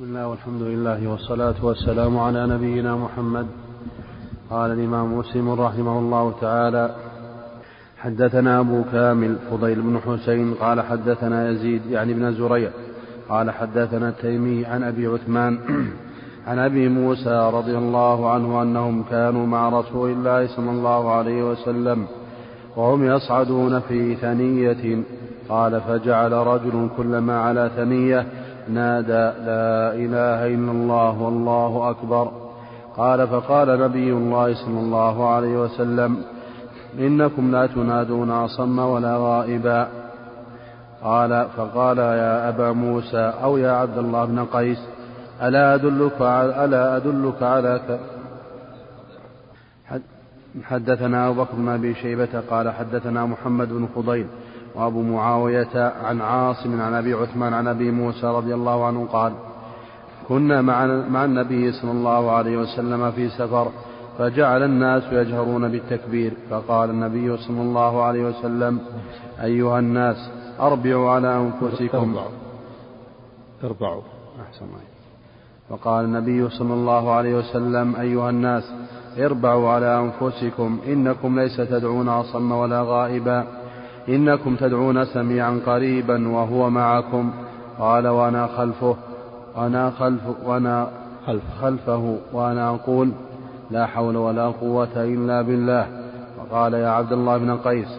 بسم الله والحمد لله والصلاة والسلام على نبينا محمد. قال الإمام مسلم رحمه الله تعالى حدثنا أبو كامل فضيل بن حسين قال حدثنا يزيد يعني بن زريع قال حدثنا التيمي عن أبي عثمان عن أبي موسى رضي الله عنه أنهم كانوا مع رسول الله صلى الله عليه وسلم وهم يصعدون في ثنية. قال فجعل رجل كلما على ثنية نادى لا إله إلا الله والله أكبر. قال فقال نبي الله صلى الله عليه وسلم إنكم لا تنادون أصم ولا غائبا. قال فقال يا أبا موسى أو يا عبد الله بن قيس ألا أدلك على ألا أدلك على حدثنا أبو بكر بن أبي شيبة قال حدثنا محمد بن فضيل وأبو معاوية عن عاصم عن أبي عثمان عن أبي موسى رضي الله عنه قال كنا مع, مع النبي صلى الله عليه وسلم في سفر فجعل الناس يجهرون بالتكبير فقال النبي صلى الله عليه وسلم أيها الناس أربعوا على أنفسكم. أربعوا. أحسن الله. فقال النبي صلى الله عليه وسلم أيها الناس اربعوا على أنفسكم إنكم ليس تدعون أصم ولا غائبا. إنكم تدعون سميعا قريبا وهو معكم. قال وأنا خلفه وأنا خلف وأنا خلف خلفه وأنا أقول لا حول ولا قوة إلا بالله. وقال يا عبد الله بن قيس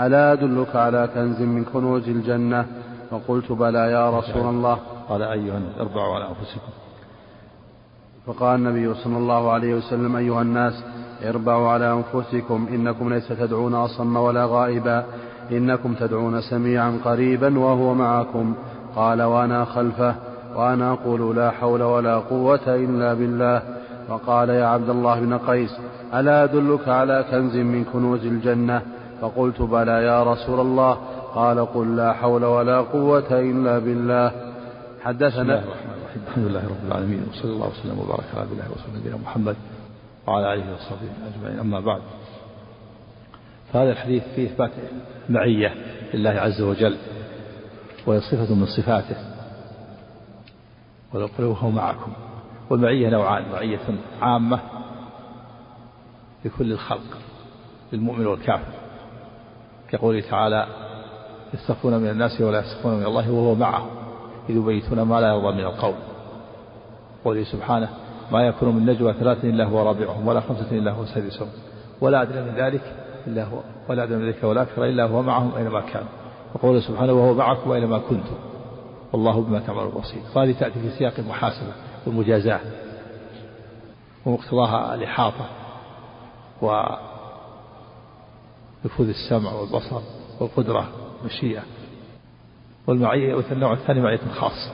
ألا أدلك على كنز من كنوز الجنة؟ فقلت بلى يا رسول الله. قال أيها اربعوا على أنفسكم. فقال النبي صلى الله عليه وسلم أيها الناس اربعوا على أنفسكم إنكم ليس تدعون أصم ولا غائبا. إنكم تدعون سميعا قريبا وهو معكم. قال وأنا خلفه وأنا أقول لا حول ولا قوة إلا بالله. وقال يا عبد الله بن قيس ألا أدلك على كنز من كنوز الجنة؟ فقلت بلى يا رسول الله. قال قل لا حول ولا قوة إلا بالله. حدثنا الحمد لله رب العالمين وصلى الله وسلم وبارك على عبد الله ورسوله نبينا محمد وعلى آله وصحبه أجمعين. أما بعد فهذا الحديث فيه إثبات معية لله عز وجل وهي صفة من صفاته. ولو وهو معكم والمعية نوعان معية عامة لكل الخلق للمؤمن والكافر. كقوله تعالى يستخفون من الناس ولا يستخفون من الله وهو معهم إذ يبيتون ما لا يرضى من القول. قوله سبحانه ما يكون من نجوى ثلاثة إلا هو رابعهم ولا خمسة إلا هو سادسهم. ولا أدنى من ذلك إلا هو ولا أدنى ذلك ولا أكثر إلا هو معهم أينما كان. وقوله سبحانه وهو معكم أينما كنتم والله بما تعملون بصير. فهذه تأتي في سياق المحاسبة والمجازاة ومقتضاها الإحاطة ونفوذ السمع والبصر والقدرة والمشيئة والمعية والنوع الثاني معية خاصة.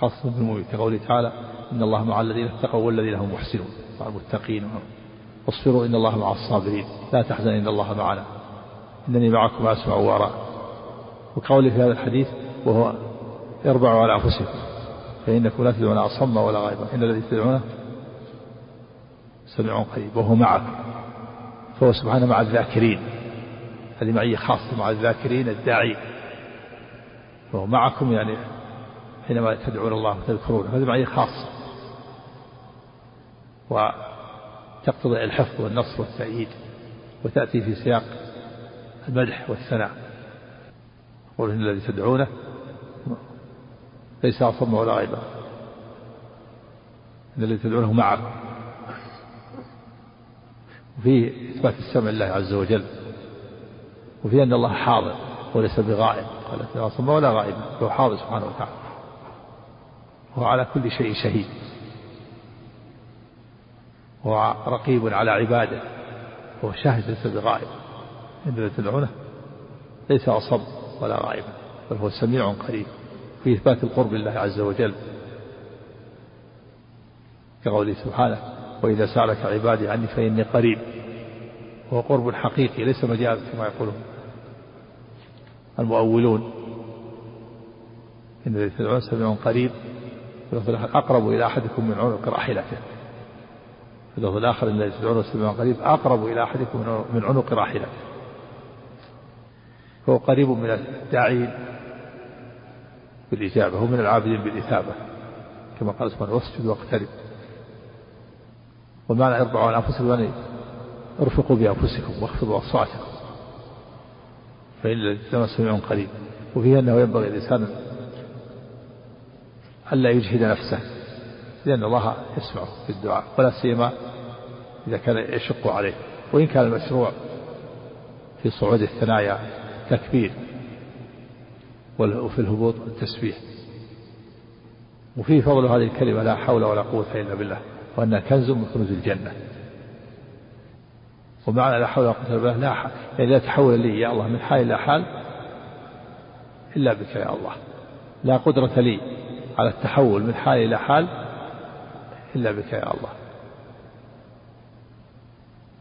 خاصة بالمؤمن كقوله تعالى إن الله مع الذين اتقوا والذين هم محسنون مع المتقين. واصبروا إن الله مع الصابرين. لا تحزن إن الله معنا. إنني معكم أسمع وأرى وقولي في هذا الحديث وهو اربعوا على أنفسكم. فإنكم لا تدعون أصم ولا غائبا إن الذي تدعونه سميع قريب وهو معكم. فهو سبحانه مع الذاكرين. هذه معية خاصة مع الذاكرين الداعين. وهو معكم يعني حينما تدعون الله وتذكرون هذه معية خاصة. وتقتضي الحفظ والنصر والتأييد وتأتي في سياق المدح والثناء. قول إن الذي تدعونه ليس أصم ولا غيبا إن الذي تدعونه معكم وفيه إثبات السمع لله عز وجل. وفيه أن الله حاضر وليس بغائب. قال لا أصم ولا غائب هو حاضر سبحانه وتعالى. هو على كل شيء شهيد. هو رقيب على عباده هو شاهد ليس بغائب. إن تدعونه ليس أصم ولا غائب بل هو سميع قريب في إثبات القرب لله عز وجل. كقوله سبحانه وإذا سألك عبادي عني فإني قريب. هو قرب حقيقي ليس مجاز كما يقولون. المؤولون إن الذي تدعون سميع قريب أقرب إلى أحدكم من عنق راحلته اللفظ الآخر الذي تدعون سميع قريب أقرب إلى أحدكم من عنق راحلته فهو قريب من الداعين بالإجابة ومن العابدين بالإثابة. كما قال سبحانه واسجد واقترب. ومعنى اربعوا على أنفسكم يعني ارفقوا بأنفسكم واخفضوا أصواتكم. فإن الإسلام سميع قريب. وفيه أنه ينبغي الإنسان ألا يجهد نفسه. لأن الله يسمعه في الدعاء ولا سيما إذا كان يشق عليه. وإن كان المشروع في صعود الثنايا تكبير وفي الهبوط التسبيح وفيه فضل هذه الكلمة لا حول ولا قوة إلا بالله وأنها كنز من كنوز الجنة. ومعنى لا حول ولا قوة إلا بالله لا حال يعني لا تحول لي يا الله من حال إلى حال إلا بك يا الله. لا قدرة لي على التحول من حال إلى حال إلا بك يا الله.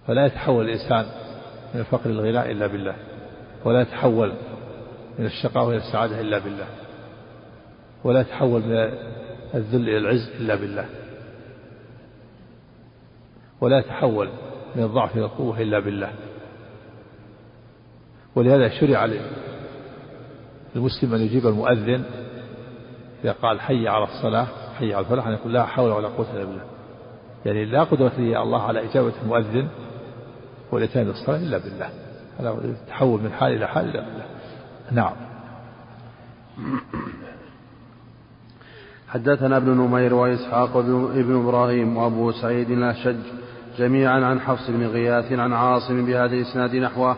فلا يتحول الإنسان من الفقر الغناء إلا بالله. ولا يتحول من الشقاء إلى السعادة إلا بالله. ولا يتحول من الذل إلى العز إلا بالله. ولا يتحول من الضعف إلى القوة إلا بالله. ولهذا شرع للمسلم أن يجيب المؤذن إذا قال حي على الصلاة حي على الفلاح أن يقول لا حول ولا قوة إلا بالله. يعني لا قدرة لي الله على إجابة المؤذن والإتيان بالصلاة إلا بالله. هذا التحول من حال إلى حال إلا بالله. نعم. حدثنا ابن نمير وإسحاق ابن إبراهيم وأبو سعيد الأشج جميعا عن حفص بن غياث عن عاصم بهذا الإسناد نحوه.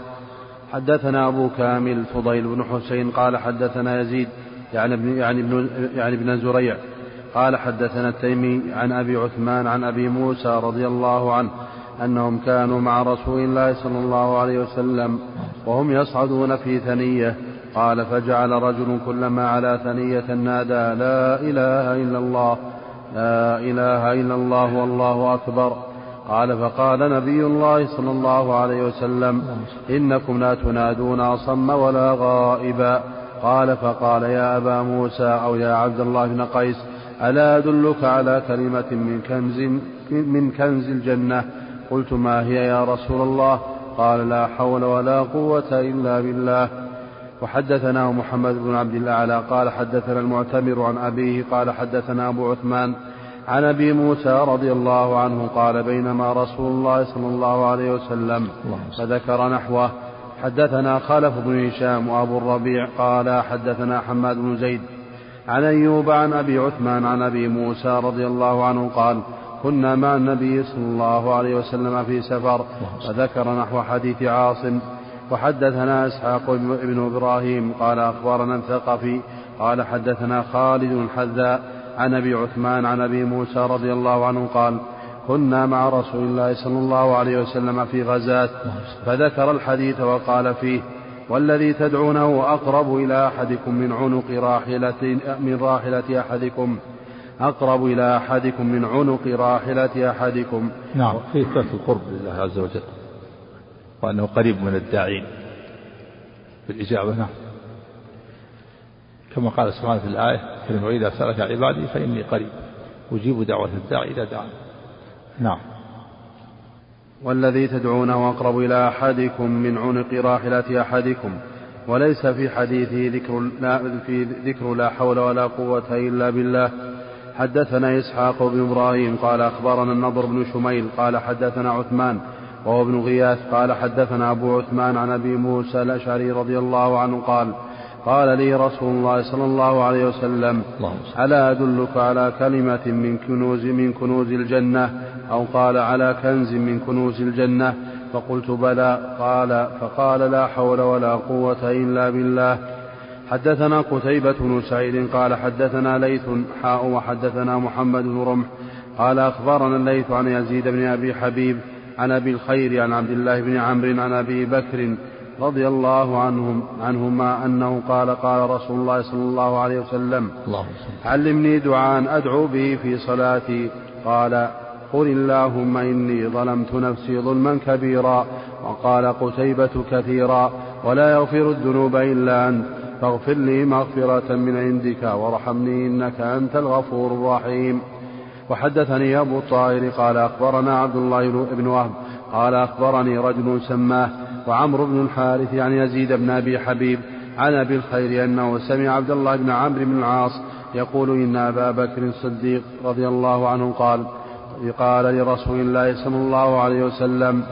حدثنا أبو كامل فضيل بن حسين قال حدثنا يزيد يعني ابن يعني ابن يعني ابن زريع قال حدثنا التيمي عن أبي عثمان عن أبي موسى رضي الله عنه أنهم كانوا مع رسول الله صلى الله عليه وسلم وهم يصعدون في ثنية. قال فجعل رجل كلما على ثنية نادى لا إله إلا الله لا إله إلا الله والله أكبر. قال فقال نبي الله صلى الله عليه وسلم إنكم لا تنادون أصم ولا غائبا. قال فقال يا أبا موسى أو يا عبد الله بن قيس ألا أدلك على كلمة من كنز من كنز الجنة؟ قلت ما هي يا رسول الله؟ قال لا حول ولا قوة إلا بالله. وحدثنا محمد بن عبد الأعلى قال حدثنا المعتمر عن أبيه قال حدثنا أبو عثمان عن أبي موسى رضي الله عنه قال بينما رسول الله صلى الله عليه وسلم فذكر نحوه. حدثنا خلف بن هشام وأبو الربيع قال حدثنا حماد بن زيد عن أيوب عن أبي عثمان عن أبي موسى رضي الله عنه قال كنا مع النبي صلى الله عليه وسلم في سفر فذكر نحو حديث عاصم وحدثنا إسحاق بن إبراهيم قال أخبرنا الثقفي قال حدثنا خالد الحذاء عن أبي عثمان عن أبي موسى رضي الله عنه قال كنا مع رسول الله صلى الله عليه وسلم في غزاة فذكر الحديث وقال فيه والذي تدعونه أقرب إلى أحدكم من عنق راحلة من راحلة أحدكم. أقرب إلى أحدكم من عنق راحلة أحدكم. نعم. في إثبات القرب لله عز وجل. وأنه قريب من الداعين. بالإجابة نعم. كما قال سبحانه في الآية كلمة وإذا سألك عبادي فإني قريب. أجيب دعوة الداعي إذا دعاني نعم. والذي تدعونه أقرب إلى أحدكم من عنق راحلة أحدكم وليس في حديثه ذكر لا في ذكر لا حول ولا قوة إلا بالله. حدثنا إسحاق بن إبراهيم قال أخبرنا النضر بن شميل قال حدثنا عثمان وهو ابن غياث قال حدثنا أبو عثمان عن أبي موسى الأشعري رضي الله عنه قال قال لي رسول الله صلى الله عليه وسلم ألا أدلك على كلمة من كنوز من كنوز الجنة؟ أو قال على كنز من كنوز الجنة فقلت بلى قال فقال لا حول ولا قوة إلا بالله. حدثنا قتيبة بن سعيد قال حدثنا ليث حاء وحدثنا محمد بن رمح. قال أخبرنا الليث عن يزيد بن أبي حبيب عن أبي الخير عن عبد الله بن عمرو عن أبي بكر رضي الله عنهم عنهما أنه قال قال رسول الله صلى الله عليه وسلم علمني دعاء أدعو به في صلاتي. قال قل اللهم إني ظلمت نفسي ظلما كبيرا وقال قتيبة كثيرا ولا يغفر الذنوب إلا أنت فاغفر لي مغفرة من عندك وارحمني إنك أنت الغفور الرحيم. وحدثني أبو الطاهر قال أخبرنا عبد الله بن وهب قال أخبرني رجل سماه وعمرو بن الحارث عن يزيد بن أبي حبيب عن أبي الخير أنه سمع عبد الله بن عمرو بن العاص يقول إن أبا بكر الصديق رضي الله عنه قال قال لرسول الله صلى الله عليه وسلم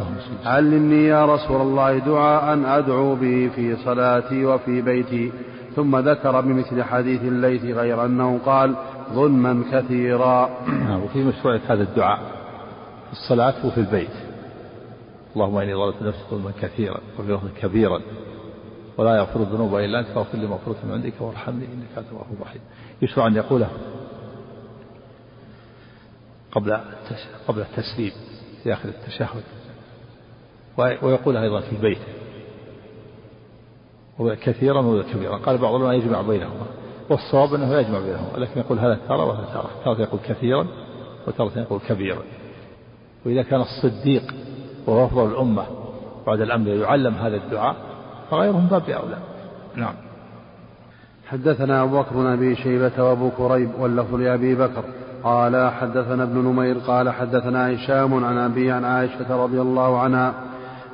علمني يا رسول الله دعاء أدعو به في صلاتي وفي بيتي. ثم ذكر بمثل حديث الليث غير أنه قال ظلما كثيرا. نعم، وفي مشروعية هذا الدعاء في الصلاة وفي البيت. اللهم إني ظلمت نفسي ظلما كثيرا لفظ كبيرا ولا يغفر الذنوب إلا أنت فاغفر لي مغفرة من عندك وارحمني إنك أنت الغفور الرحيم. يشرع أن يقوله قبل قبل التسليم في آخر التشهد. ويقولها أيضا في البيت. كثيرا وكبيرا قال بعض العلماء يجمع بينهما. والصواب أنه يجمع بينهما. لكن يقول هذا ترى وهذا ترى ترى يقول كثيرا وترى يقول كبيرا. وإذا كان الصديق وهو أفضل الأمة بعد الأمر يعلم هذا الدعاء فغيرهم باب أولى نعم. حدثنا أبو بكر بن أبي شيبة وأبو كريب واللفظ لأبي بكر. قال حدثنا ابن نمير قال حدثنا هشام عن أبي عن عائشة رضي الله عنها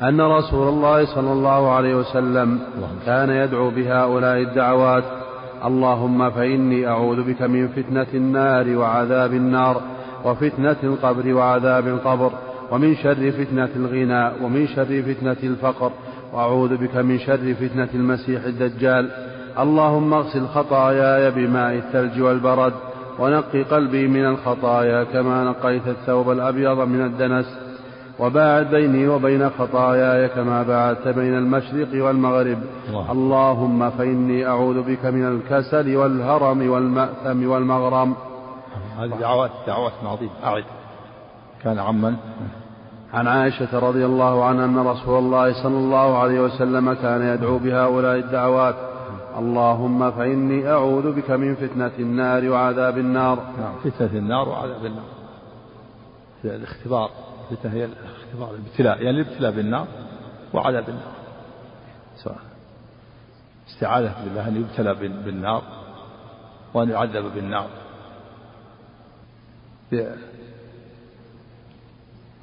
أن رسول الله صلى الله عليه وسلم كان يدعو بهؤلاء الدعوات. اللهم فإني أعوذ بك من فتنة النار وعذاب النار وفتنة القبر وعذاب القبر ومن شر فتنة الغنى ومن شر فتنة الفقر وأعوذ بك من شر فتنة المسيح الدجال. اللهم اغسل خطاياي بماء الثلج والبرد ونقي قلبي من الخطايا كما نقيت الثوب الأبيض من الدنس وباعد بيني وبين خطاياي كما باعدت بين المشرق والمغرب. الله. اللهم فإني أعوذ بك من الكسل والهرم والمأثم والمغرم. هذه دعوات دعوات عظيمة أعد. كان عمن عن عائشة رضي الله عنها أن رسول الله صلى الله عليه وسلم كان يدعو بهؤلاء الدعوات. اللهم فإني أعوذ بك من فتنة النار وعذاب النار. نعم فتنة النار وعذاب النار. الاختبار الفتنة هي الاختبار الابتلاء يعني الابتلاء بالنار وعذاب النار. سواء استعاذة بالله أن يبتلى بالنار وأن يعذب بالنار.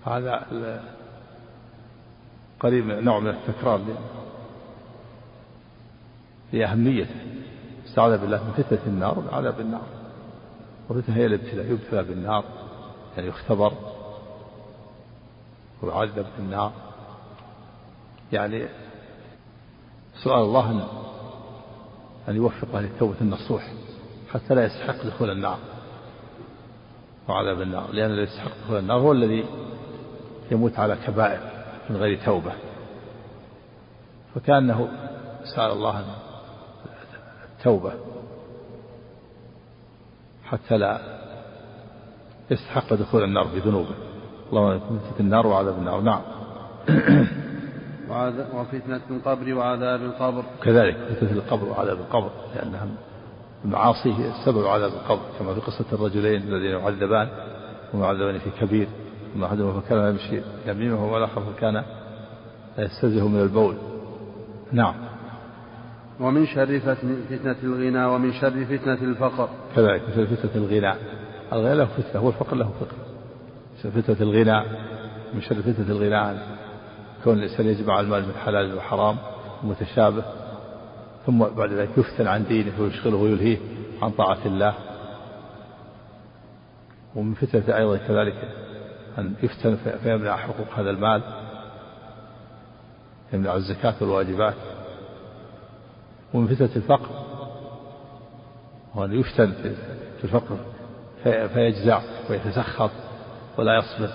هذا قريب نوع من التكرار لأهميته استعاذ بالله من فتنة النار وعذاب النار. وفتنة هي الابتلاء يبتلى بالنار يعني يختبر ويعذب بالنار. يعني سؤال الله أن أن يوفقه للتوبة النصوح حتى لا يستحق دخول النار وعذاب النار. لأن الذي يستحق دخول النار هو الذي يموت على كبائر من غير توبة. فكأنه سأل الله التوبة حتى لا يستحق دخول النار بذنوبه. اللهم فتنة النار وعذاب النار. نعم. وفتنة القبر وعذاب القبر. كذلك فتنة القبر وعذاب القبر لأنها المعاصي هي سبب عذاب القبر كما في قصة الرجلين الذين يعذبان ويعذبان في كبير. أما أحدهما فكان يمشي يمينه والآخر فكان يستزه من البول. نعم. ومن شر فتنة الغنى ومن شر فتنة الفقر. كذلك فتنة الغنى. الغنى له فتنة والفقر له فقر. فتنة الغنى من شر فتنة الغنى كون الإنسان يجمع المال من حلال وحرام متشابه ثم بعد ذلك يفتن عن دينه ويشغله ويلهيه عن طاعة الله. ومن فتنة أيضا كذلك أن يفتن فيمنع حقوق هذا المال يمنع الزكاة والواجبات. ومن فتنة الفقر. وأن يفتن في الفقر فيجزع ويتسخط ولا يصبر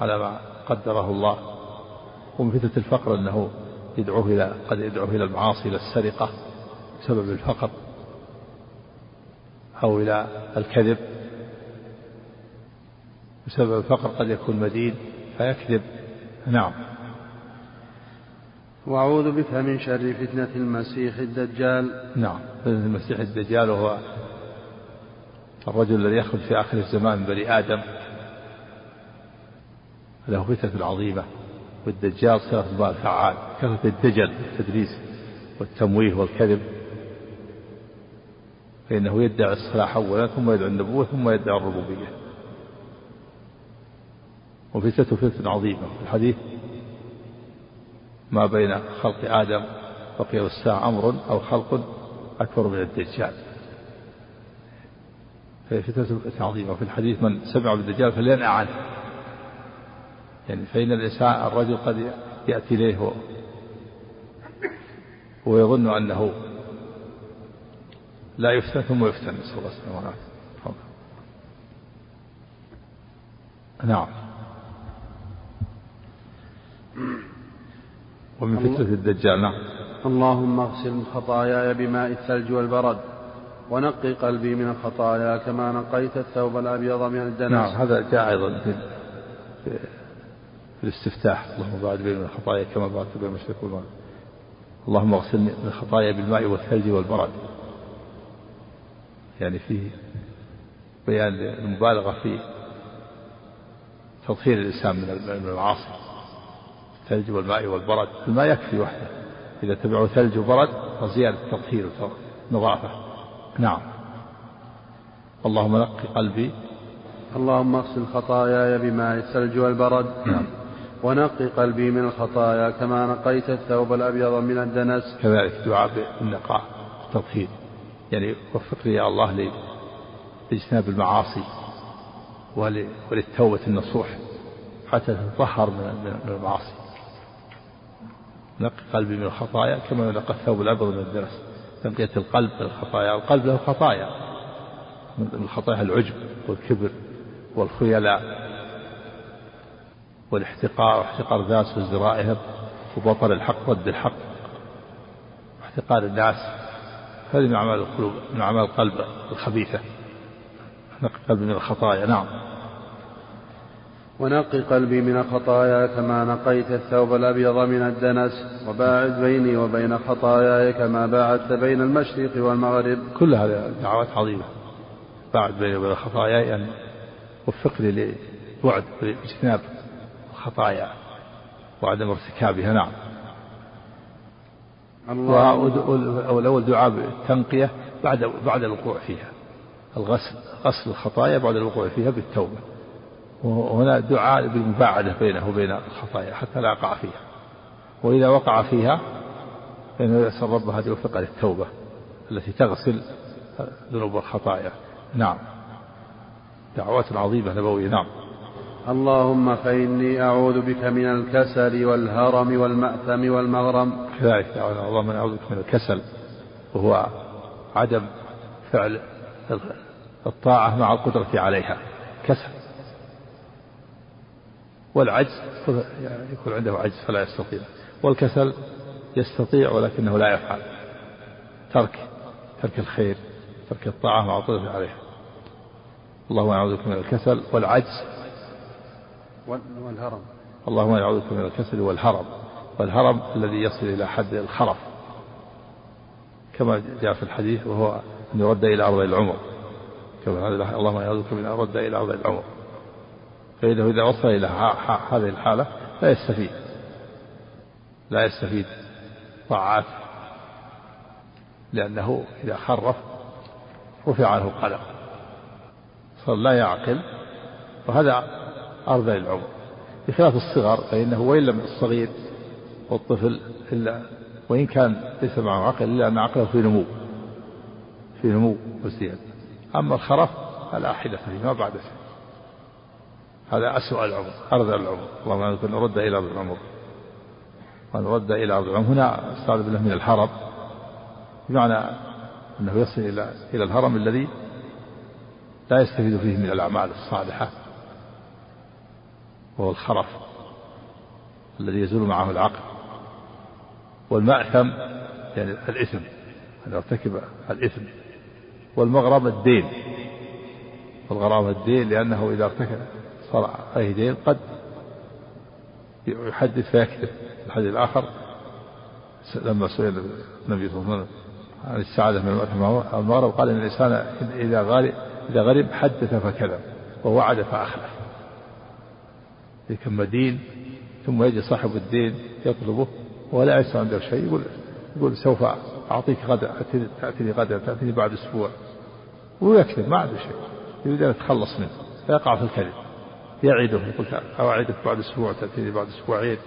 على ما قدره الله. ومن فتنة الفقر أنه يدعوه إلى قد يدعوه إلى المعاصي إلى السرقة بسبب الفقر أو إلى الكذب بسبب الفقر قد يكون مدين فيكذب. نعم. وأعوذ بك من شر فتنة المسيح الدجال. نعم فتنة المسيح الدجال وهو الرجل الذي يخرج في آخر الزمان بني آدم. له فتنة عظيمة والدجال صيغة مبالغ فعال كثرة الدجل التدريس والتمويه والكذب. فإنه يدعي الصلاح أولا ثم يدعي النبوة ثم يدعي الربوبية. وفتنته فتنة عظيمة. في الحديث ما بين خلق آدم وقيام الساعة أمر أو خلق أكبر من الدجال. فتنة عظيمة وفي الحديث من سمع بالدجال فلينأ عنه. يعني فإن الإنسان الرجل قد يأتي إليه ويظن أنه لا يفتن ثم يفتن. نسأل الله السلامة والعافية. نعم. ومن فتنة الدجال نعم. اللهم اغسل خطاياي بماء الثلج والبرد ونقي قلبي من الخطايا كما نقيت الثوب الأبيض من الدنس. نعم هذا جاء أيضا في, في, الاستفتاح. اللهم بعد بين الخطايا كما بعدت بين المشرق والمغرب اللهم اغسلني من الخطايا بالماء والثلج والبرد. يعني فيه بيان المبالغة في تطهير الإنسان من المعاصي الثلج والماء والبرد الماء يكفي وحده. إذا تبعوا ثلج وبرد فزيادة تطهير ونظافة نعم. اللهم نقي قلبي. اللهم اغسل خطاياي بماء الثلج والبرد. نعم. ونقي قلبي من الخطايا كما نقيت الثوب الأبيض من الدنس. كذلك دعاء بالنقاء التطهير. يعني وفقني يا الله لاجتناب المعاصي وللتوبة النصوح حتى تتطهر من المعاصي. نقي قلبي من الخطايا كما ينقى الثوب الأبيض من الدنس تنقية القلب من الخطايا. القلب له خطايا. من الخطايا العجب والكبر والخيلاء والاحتقار واحتقار الناس وازدرائهم وبطل الحق ضد الحق. واحتقار الناس. هذه من أعمال القلوب من أعمال القلب الخبيثة. نقي قلبي من الخطايا. نعم. ونقي قلبي من الخطايا كما نقيت الثوب الأبيض من الدنس وباعد بيني وبين خطاياي كما باعدت بين المشرق والمغرب. كل هذه دعوات عظيمة. باعد بيني وبين خطاياي أن وفقني لبعد باجتناب الخطايا وعدم ارتكابها. نعم. والأول دعاء بالتنقية بعد بعد الوقوع فيها. الغسل غسل الخطايا بعد الوقوع فيها بالتوبة. وهنا دعاء بالمباعدة بينه وبين الخطايا حتى لا يقع فيها. وإذا وقع فيها فإنه يسأل ربه أن يوفق للتوبة التي تغسل ذنوب الخطايا. نعم. دعوات عظيمة نبوية. نعم. اللهم فإني أعوذ بك من الكسل والهرم والمأثم والمغرم. كذلك اللهم أعوذ بك من الكسل وهو عدم فعل الطاعة مع القدرة عليها. كسل. والعجز يعني يكون عنده عجز فلا يستطيع. والكسل يستطيع ولكنه لا يفعل. ترك ترك الخير ترك الطاعة مع القدرة عليها اللهم بك من الكسل والعجز. والهرم. اللهم أعوذ بك من الكسل والهرم. والهرم الذي يصل إلى حد الخرف. كما جاء في الحديث وهو أن يرد إلى أرض العمر. كما اللهم أعوذ بك من أن أرد إلى أرض العمر. فإنه إذا وصل إلى هذه الحالة لا يستفيد. لا يستفيد طاعات لأنه إذا خرف رفع عنه القلم صار لا يعقل وهذا أرض العمر بخلاف الصغر فإنه وإن لم الصغير والطفل إلا وإن كان ليس معه عقل إلا أن عقله في نمو في نمو وازدياد أما الخرف فلا حدة فيه ما بعد شيء. هذا أسوأ العمر أرذل العمر. اللهم أن نرد إلى أرض العمر. وأن نرد إلى أرض العمر هنا استعاذ بالله من الهرم بمعنى أنه يصل إلى إلى الهرم الذي لا يستفيد فيه من الأعمال الصالحة وهو الخرف الذي يزول معه العقل. والمأثم يعني الإثم أن يرتكب الإثم. والمغرم الدين والغرام الدين لأنه إذا ارتكب صار عليه دين قد يحدث فيكذب الحديث الآخر لما سئل النبي صلى الله عليه وسلم عن السعادة من المغرب قال إن الإنسان إذا غرب إذا غرب حدث فكذب ووعد فأخلف. كم دين ثم يجي صاحب الدين يطلبه ولا يسمع عنده شيء يقول يقول سوف أعطيك غدا تأتيني غدا تأتيني بعد أسبوع. ويكذب ما عنده شيء يريد أن يتخلص منه فيقع في الكذب. يعده يقول أوعدك بعد أسبوع تأتيني بعد أسبوعين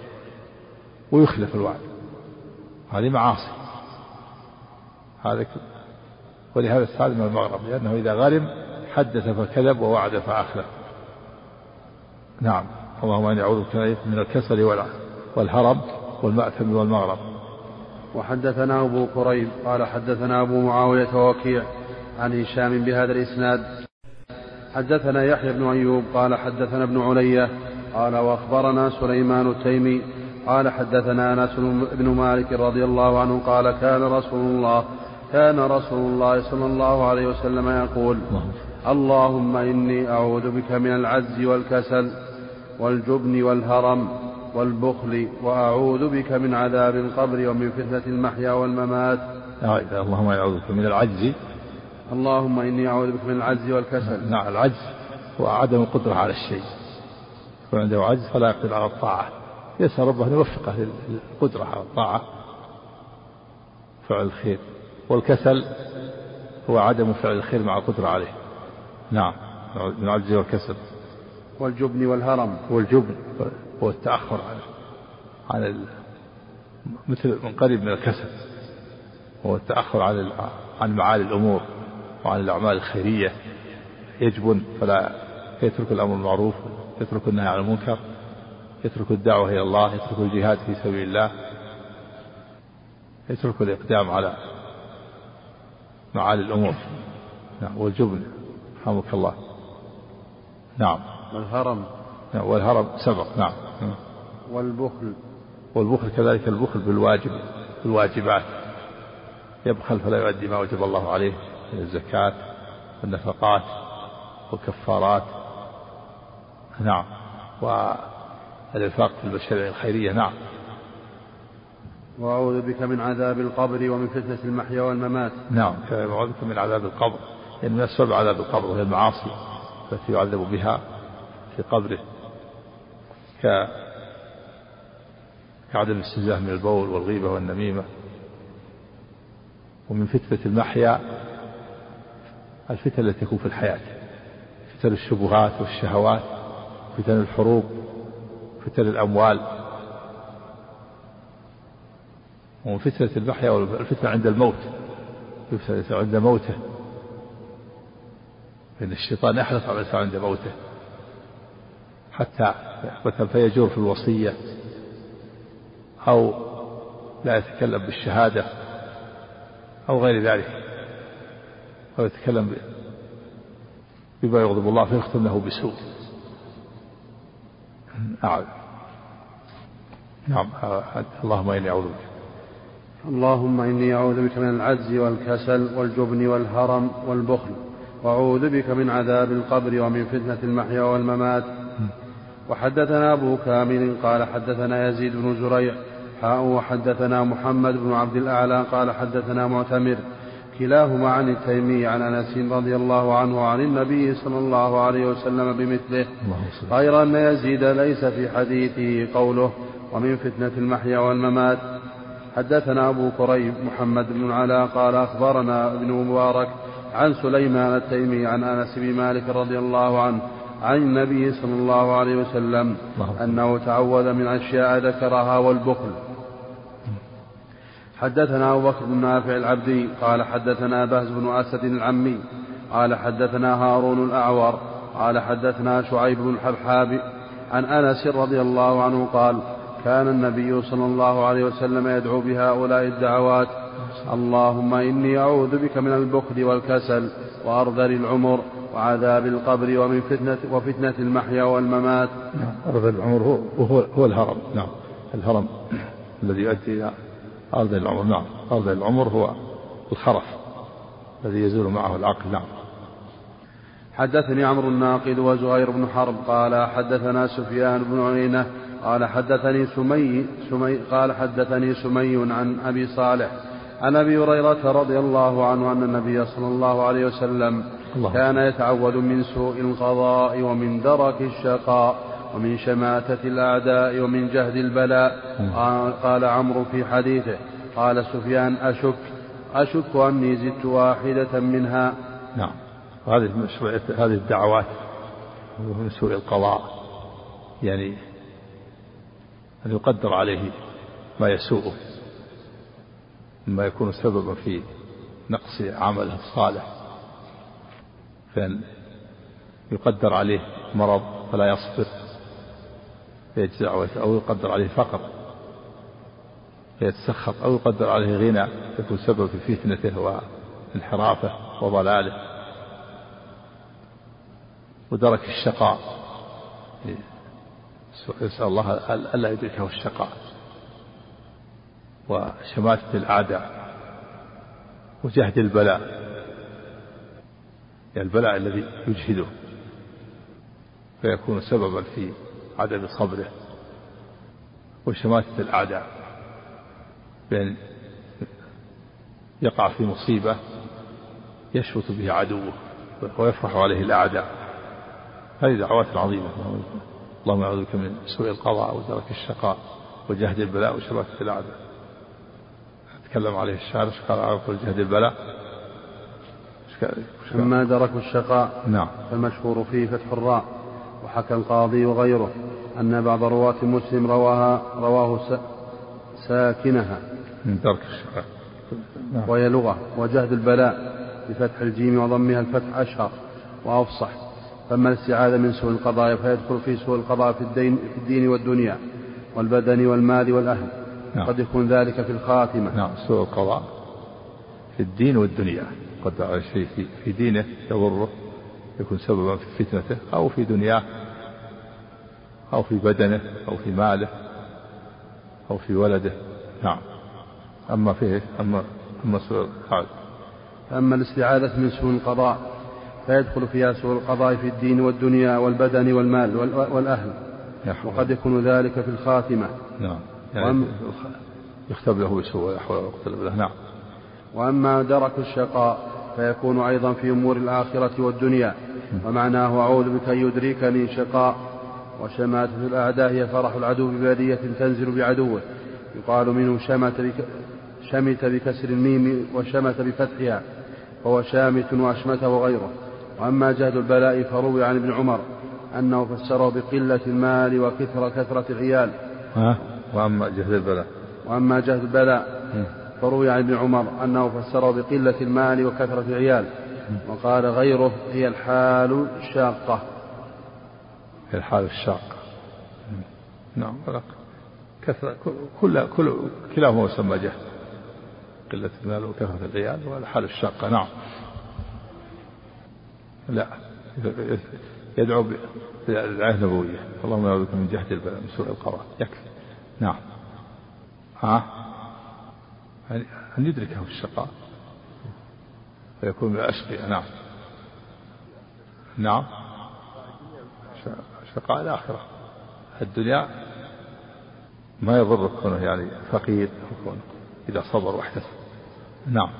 ويخلف الوعد. هذه معاصي. هذا ولهذا استعاذ من المغرب لأنه إذا غرم حدث فكذب ووعد فأخلف. نعم. اللهم إني أعوذ بك من الكسل والهرم والمأثم والمغرب. وحدثنا أبو كريب قال حدثنا أبو معاوية ووكيع عن هشام بهذا الإسناد. حدثنا يحيى بن أيوب قال حدثنا ابن علية قال وأخبرنا سليمان التيمي قال حدثنا أنس بن مالك رضي الله عنه قال كان رسول الله كان رسول الله صلى الله عليه وسلم يقول اللهم إني أعوذ بك من العجز والكسل والجبن والهرم والبخل وأعوذ بك من عذاب القبر ومن فتنة المحيا والممات. اللهم أعوذ بك من العجز اللهم إني أعوذ بك من العجز والكسل. نعم العجز هو عدم القدرة على الشيء. يكون عنده عجز فلا يقدر على الطاعة. يسأل ربه أن يوفقه للقدرة على الطاعة. فعل الخير. والكسل هو عدم فعل الخير مع القدرة عليه. نعم من العجز والكسل. والجبن والهرم. والجبن هو التأخر عن عن مثل من قريب من الكسل. هو التأخر عن عن معالي الأمور. وعن الأعمال الخيرية يجبن فلا يترك الأمر المعروف يترك النهي عن المنكر يترك الدعوة إلى الله يترك الجهاد في سبيل الله يترك الإقدام على معالي الأمور. نعم والجبن رحمك الله. نعم. والهرم. نعم والهرم سبق. نعم. والبخل. والبخل كذلك البخل بالواجب بالواجبات. يبخل فلا يؤدي ما وجب الله عليه. من الزكاة والنفقات والكفارات. نعم. والإنفاق في المشاريع الخيرية. نعم. وأعوذ بك من عذاب القبر ومن فتنة المحيا والممات. نعم. وأعوذ بك من عذاب القبر. يعني من أسباب عذاب القبر وهي المعاصي التي يعذب بها في قبره. ك كعدم الاستنزاه من البول والغيبة والنميمة. ومن فتنة المحيا الفتن التي تكون في الحياة. فتن الشبهات والشهوات فتن الحروب فتن الأموال. ومن فتنة المحيا والفتنة عند الموت. الفتنة عند موته. فإن الشيطان يحرص على الإنسان عند موته. حتى مثلا فيجور في الوصية. أو لا يتكلم بالشهادة. أو غير ذلك. أو يتكلم بما يغضب الله فيختم له بسوء. نعم. نعم. اللهم إني أعوذ بك. اللهم إني أعوذ بك من العجز والكسل والجبن والهرم والبخل وأعوذ بك من عذاب القبر ومن فتنة المحيا والممات. وحدثنا أبو كامل قال حدثنا يزيد بن زريع حاء وحدثنا محمد بن عبد الأعلى قال حدثنا معتمر. كلاهما عن التيمي عن أنس رضي الله عنه وعن النبي صلى الله عليه وسلم بمثله. غير أن يزيد ليس في حديثه قوله ومن فتنة المحيا والممات. حدثنا أبو كريب محمد بن علاء قال أخبرنا ابن مبارك عن سليمان التيمي عن أنس بن مالك رضي الله عنه عن النبي صلى الله عليه وسلم أنه تعوذ من أشياء ذكرها والبخل. حدثنا أبو بكر بن نافع العبدي قال حدثنا بهز بن أسد العمي قال حدثنا هارون الأعور قال حدثنا شعيب بن الحبحاب عن أنس رضي الله عنه قال كان النبي صلى الله عليه وسلم يدعو بهؤلاء الدعوات اللهم إني أعوذ بك من البخل والكسل وأرذل العمر وعذاب القبر ومن فتنة وفتنة المحيا والممات. نعم أرذل العمر هو, هو, هو الهرم. نعم الهرم الذي يؤدي إلى أرذل العمر نعم أرذل العمر هو الخرف الذي يزول معه العقل نعم حدثني عمرو الناقد وزهير بن حرب قال حدثنا سفيان بن عيينة قال حدثني سمي, سمي قال حدثني سمي عن أبي صالح عن أبي هريرة رضي الله عنه أن النبي صلى الله عليه وسلم الله. كان يتعوذ من سوء القضاء ومن درك الشقاء ومن شماتة الأعداء ومن جهد البلاء. قال عمرو في حديثه قال سفيان أشك أشك أني زدت واحدة منها. نعم. هذه هذه الدعوات من سوء القضاء. يعني أن يقدر عليه ما يسوءه مما يكون سببا في نقص عمله الصالح. فإن يقدر عليه مرض فلا يصبر. فيجزع أو يقدر عليه فقر فيتسخط أو يقدر عليه غنى يكون سبب في فتنته وانحرافه وضلاله. ودرك الشقاء. يسأل الله ألا يدركه الشقاء. وشماتة الأعداء وجهد البلاء. يعني البلاء الذي يجهده. فيكون سببا في عدم صبره وشماتة الأعداء بأن يقع في مصيبة يشفت به عدوه ويفرح عليه الأعداء. هذه دعوات عظيمة. اللهم أعوذ بك من سوء القضاء ودرك الشقاء وجهد البلاء وشماتة الأعداء. تكلم عليه الشارع قال أعرف جهد البلاء؟ أما درك الشقاء نعم. فالمشهور فيه فتح الراء وحكى القاضي وغيره. أن بعض رواة مسلم رواها رواه ساكنها. من درك الشقاء نعم. وهي لغة وجهد البلاء بفتح الجيم وضمها الفتح أشهر وأفصح. فأما الاستعاذة من سوء القضاء فيدخل في سوء القضاء في الدين, في الدين والدنيا والبدن والمال والأهل. نعم. قد يكون ذلك في الخاتمة. نعم سوء القضاء في الدين والدنيا. قد شيء في, في دينه يضره يكون سببا في فتنته أو في دنياه. أو في بدنه أو في ماله أو في ولده. نعم. أما فيه أما أما سوء القضاء أما الاستعاذة من سوء القضاء فيدخل فيها سوء القضاء في الدين والدنيا والبدن والمال والأهل. وقد يكون ذلك في الخاتمة. نعم. يعني يختب له بسوء الأحوال ويقتل له نعم. وأما درك الشقاء فيكون أيضا في أمور الآخرة والدنيا. ومعناه أعوذ بك أن يدركني شقاء. وشماتة الأعداء هي فرح العدو ببادية تنزل بعدوه. يقال منه شمت بك شمت بكسر الميم وشمت بفتحها وهو شامت وأشمته وغيره. وأما جهد البلاء فروي عن ابن عمر أنه فسره بقلة المال وكثرة كثرة العيال. ها؟ وأما جهد البلاء. وأما جهد البلاء فروي عن ابن عمر أنه فسره بقلة المال وكثرة العيال. وقال غيره هي الحال الشاقة الحال الشاقة نعم كثرة كل كل كلاهما يسمى جهد قلة المال وكثرة العيال والحال الشاقة نعم. لا يدعو بالآية النبوية. اللهم أعوذ بك من جهد البلاء من سوء القضاء يكفي. نعم. ها؟ أن يدركه الشقاء. فيكون من الأشقياء. نعم. نعم. شقاء الآخرة. الدنيا ما يضر كونه يعني فقير إذا صبر واحتسب. نعم.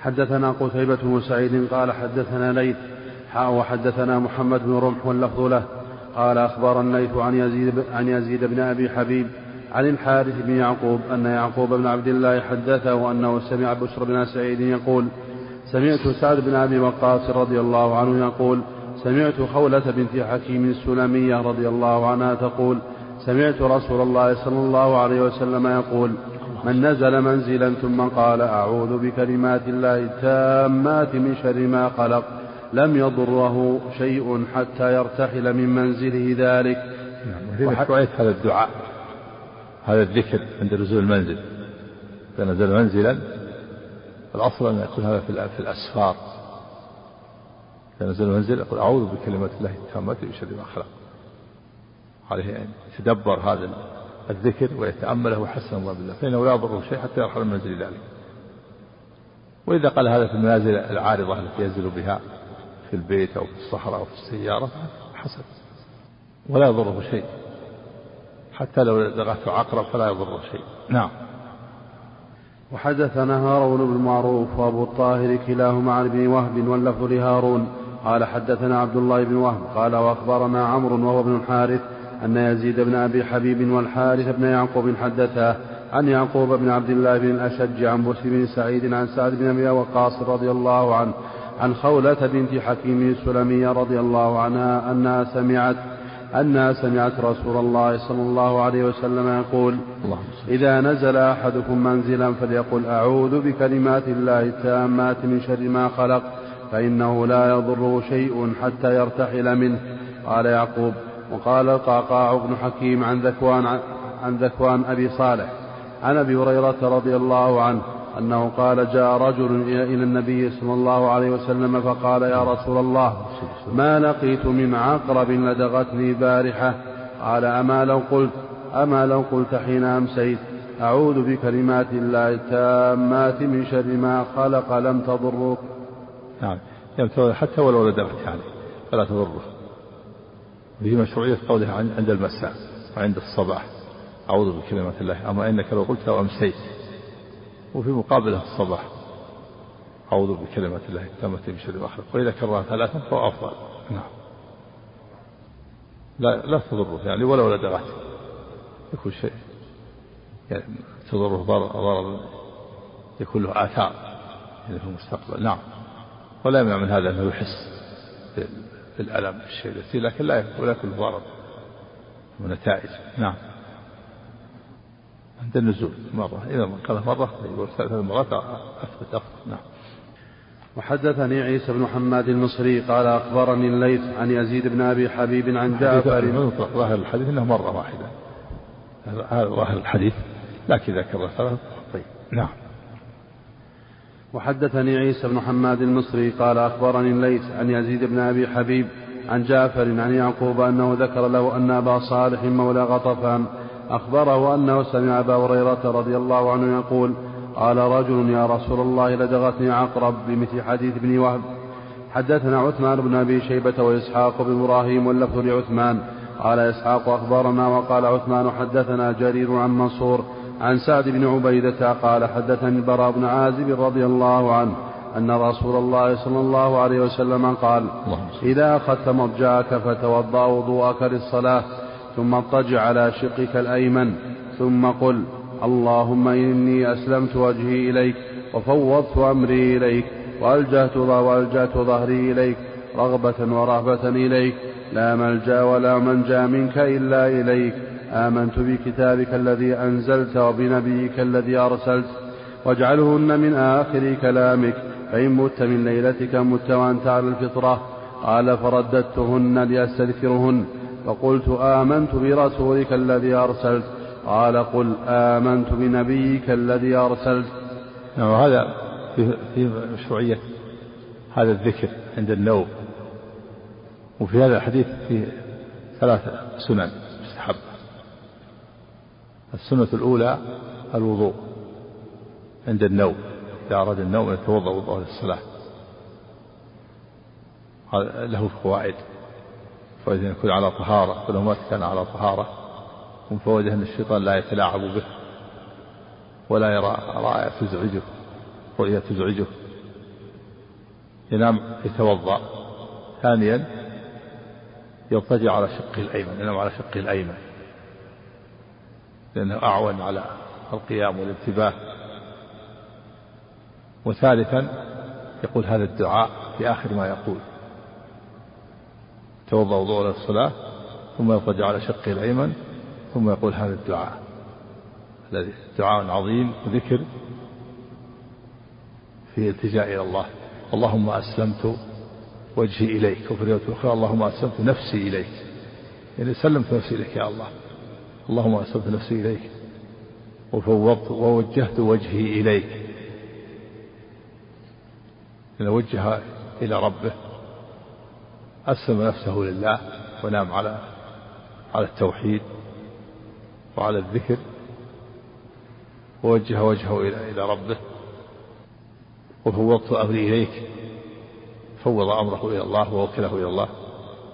حدثنا قتيبة بن سعيد قال حدثنا ليث وحدثنا محمد بن رمح واللفظ له. قال أخبرنا الليث عن يزيد عن يزيد بن أبي حبيب عن الحارث بن يعقوب أن يعقوب بن عبد الله حدثه أنه سمع بشر بن سعيد يقول سمعت سعد بن أبي وقاص رضي الله عنه يقول سمعت خولة بنت حكيم السلمية رضي الله عنها تقول سمعت رسول الله صلى الله عليه وسلم يقول من نزل منزلا ثم قال أعوذ بكلمات الله التامات من شر ما خلق لم يضره شيء حتى يرتحل من منزله ذلك. نعم هذا الدعاء هذا الذكر عند نزول المنزل. إذا نزل منزلا الأصل أن يكون هذا في الأسفار. إذا نزل المنزل يقول أعوذ بكلمات الله التامات من شر ما خلق. عليه أن يتدبر هذا الذكر ويتأمله ويحسن الله بالله فإنه لا يضره شيء حتى يرحل من منزل ذلك. وإذا قال هذا في المنازل العارضة التي ينزل بها في البيت أو في الصحراء أو في السيارة حسن. ولا يضره شيء. حتى لو لغته عقرب فلا يضره شيء. نعم. وحدثنا هارون بن معروف وأبو الطاهر كلاهما عن ابن وهب واللفظ لهارون. قال حدثنا عبد الله بن وهب قال وأخبرنا عمرو وهو ابن الحارث أن يزيد بن أبي حبيب والحارث بن يعقوب حدثا عن يعقوب بن عبد الله بن الأشج عن بسر بن سعيد عن سعد بن أبي وقاص رضي الله عنه عن خولة بنت حكيم السلمية رضي الله عنها أنها سمعت أنها سمعت رسول الله صلى الله عليه وسلم يقول إذا نزل أحدكم منزلا فليقل أعوذ بكلمات الله التامات من شر ما خلق فإنه لا يضره شيء حتى يرتحل منه. قال يعقوب وقال القعقاع بن حكيم عن ذكوان عن ذكوان أبي صالح عن أبي هريرة رضي الله عنه أنه قال جاء رجل إلى النبي صلى الله عليه وسلم فقال يا رسول الله ما لقيت من عقرب لدغتني بارحة؟ قال أما لو قلت أما لو قلت حين أمسيت أعوذ بكلمات الله التامات من شر ما خلق لم تضرك. نعم. حتى ولو لدغت يعني فلا تضره. به مشروعية قولها عند المساء وعند الصباح. أعوذ بكلمات الله. أما إنك لو قلت لو أمسيت وفي مقابله الصباح أعوذ بكلمات الله. التامة من شر ما خلق وإذا كررها ثلاثا فهو أفضل. نعم. لا لا تضره يعني ولو لدغت يكون شيء. يعني تضره ضرر يكون له آثار يعني في المستقبل. نعم. ولا يمنع من هذا أنه يحس بالألم الشيء لكن لا يكون له ضرر ونتائج نعم. عند النزول مرة. إذا قال مرة يقول ثلاث مرات أثبت أفضل نعم. وحدثني عيسى بن حماد المصري قال أخبرني الليث عن يزيد بن أبي حبيب عن جعفر. ظاهر الحديث أنه مرة واحدة. هذا ظاهر الحديث. لكن إذا كرر ثلاث طيب. نعم. وحدثني عيسى بن حماد المصري قال أخبرني الليث عن يزيد بن أبي حبيب عن جعفر عن يعقوب أنه ذكر له أن أبا صالح مولى غطفان أخبره أنه سمع أبا هريرة رضي الله عنه يقول قال رجل يا رسول الله لدغتني عقرب بمثل حديث ابن وهب. حدثنا عثمان بن أبي شيبة وإسحاق بن إبراهيم واللفظ لعثمان. قال إسحاق أخبرنا وقال عثمان حدثنا جرير عن منصور عن سعد بن عبيدة قال حدثني البراء بن عازب رضي الله عنه أن رسول الله صلى الله عليه وسلم قال إذا أخذت مضجعك فتوضأ وضوءك للصلاة ثم اضطجع على شقك الأيمن ثم قل اللهم إني أسلمت وجهي إليك وفوضت أمري إليك وألجأت وألجأت ظهري إليك رغبة ورهبة إليك لا ملجأ ولا منجأ منك إلا إليك آمنت بكتابك الذي أنزلت وبنبيك الذي أرسلت واجعلهن من آخر كلامك فإن مت من ليلتك مت وأنت على الفطرة. قال فرددتهن لأستذكرهن فقلت آمنت برسولك الذي أرسلت. قال قل آمنت بنبيك الذي أرسلت. نعم وهذا في مشروعية هذا الذكر عند النوم. وفي هذا الحديث فيه ثلاثة سنن. السنة الأولى الوضوء عند النوم إذا أراد النوم يتوضأ وضوء للصلاة. له فوائد فإذا يكون على طهارة فلو مات كان على طهارة من فوائده أن الشيطان لا يتلاعب به ولا يرى رائع تزعجه رؤيا تزعجه. ينام يتوضأ. ثانيا يضطجع على شقه الأيمن ينام على شقه الأيمن. لأنه أعون على القيام والانتباه. وثالثا يقول هذا الدعاء في آخر ما يقول. توضأ وضوء للصلاة ثم يضطجع على شقه الأيمن ثم يقول هذا الدعاء. الذي دعاء عظيم وذكر في التجاء إلى الله. اللهم أسلمت وجهي إليك. وفي الأخرى اللهم أسلمت نفسي إليك. يعني سلمت نفسي إليك يا الله. اللهم أسلمت نفسي إليك وفوضت ووجهت وجهي إليك. إن وجه إلى ربه أسلم نفسه لله ونام على على التوحيد وعلى الذكر ووجه وجهه إلى إلى ربه. وفوضت أمري إليك فوض أمره إلى الله ووكله إلى الله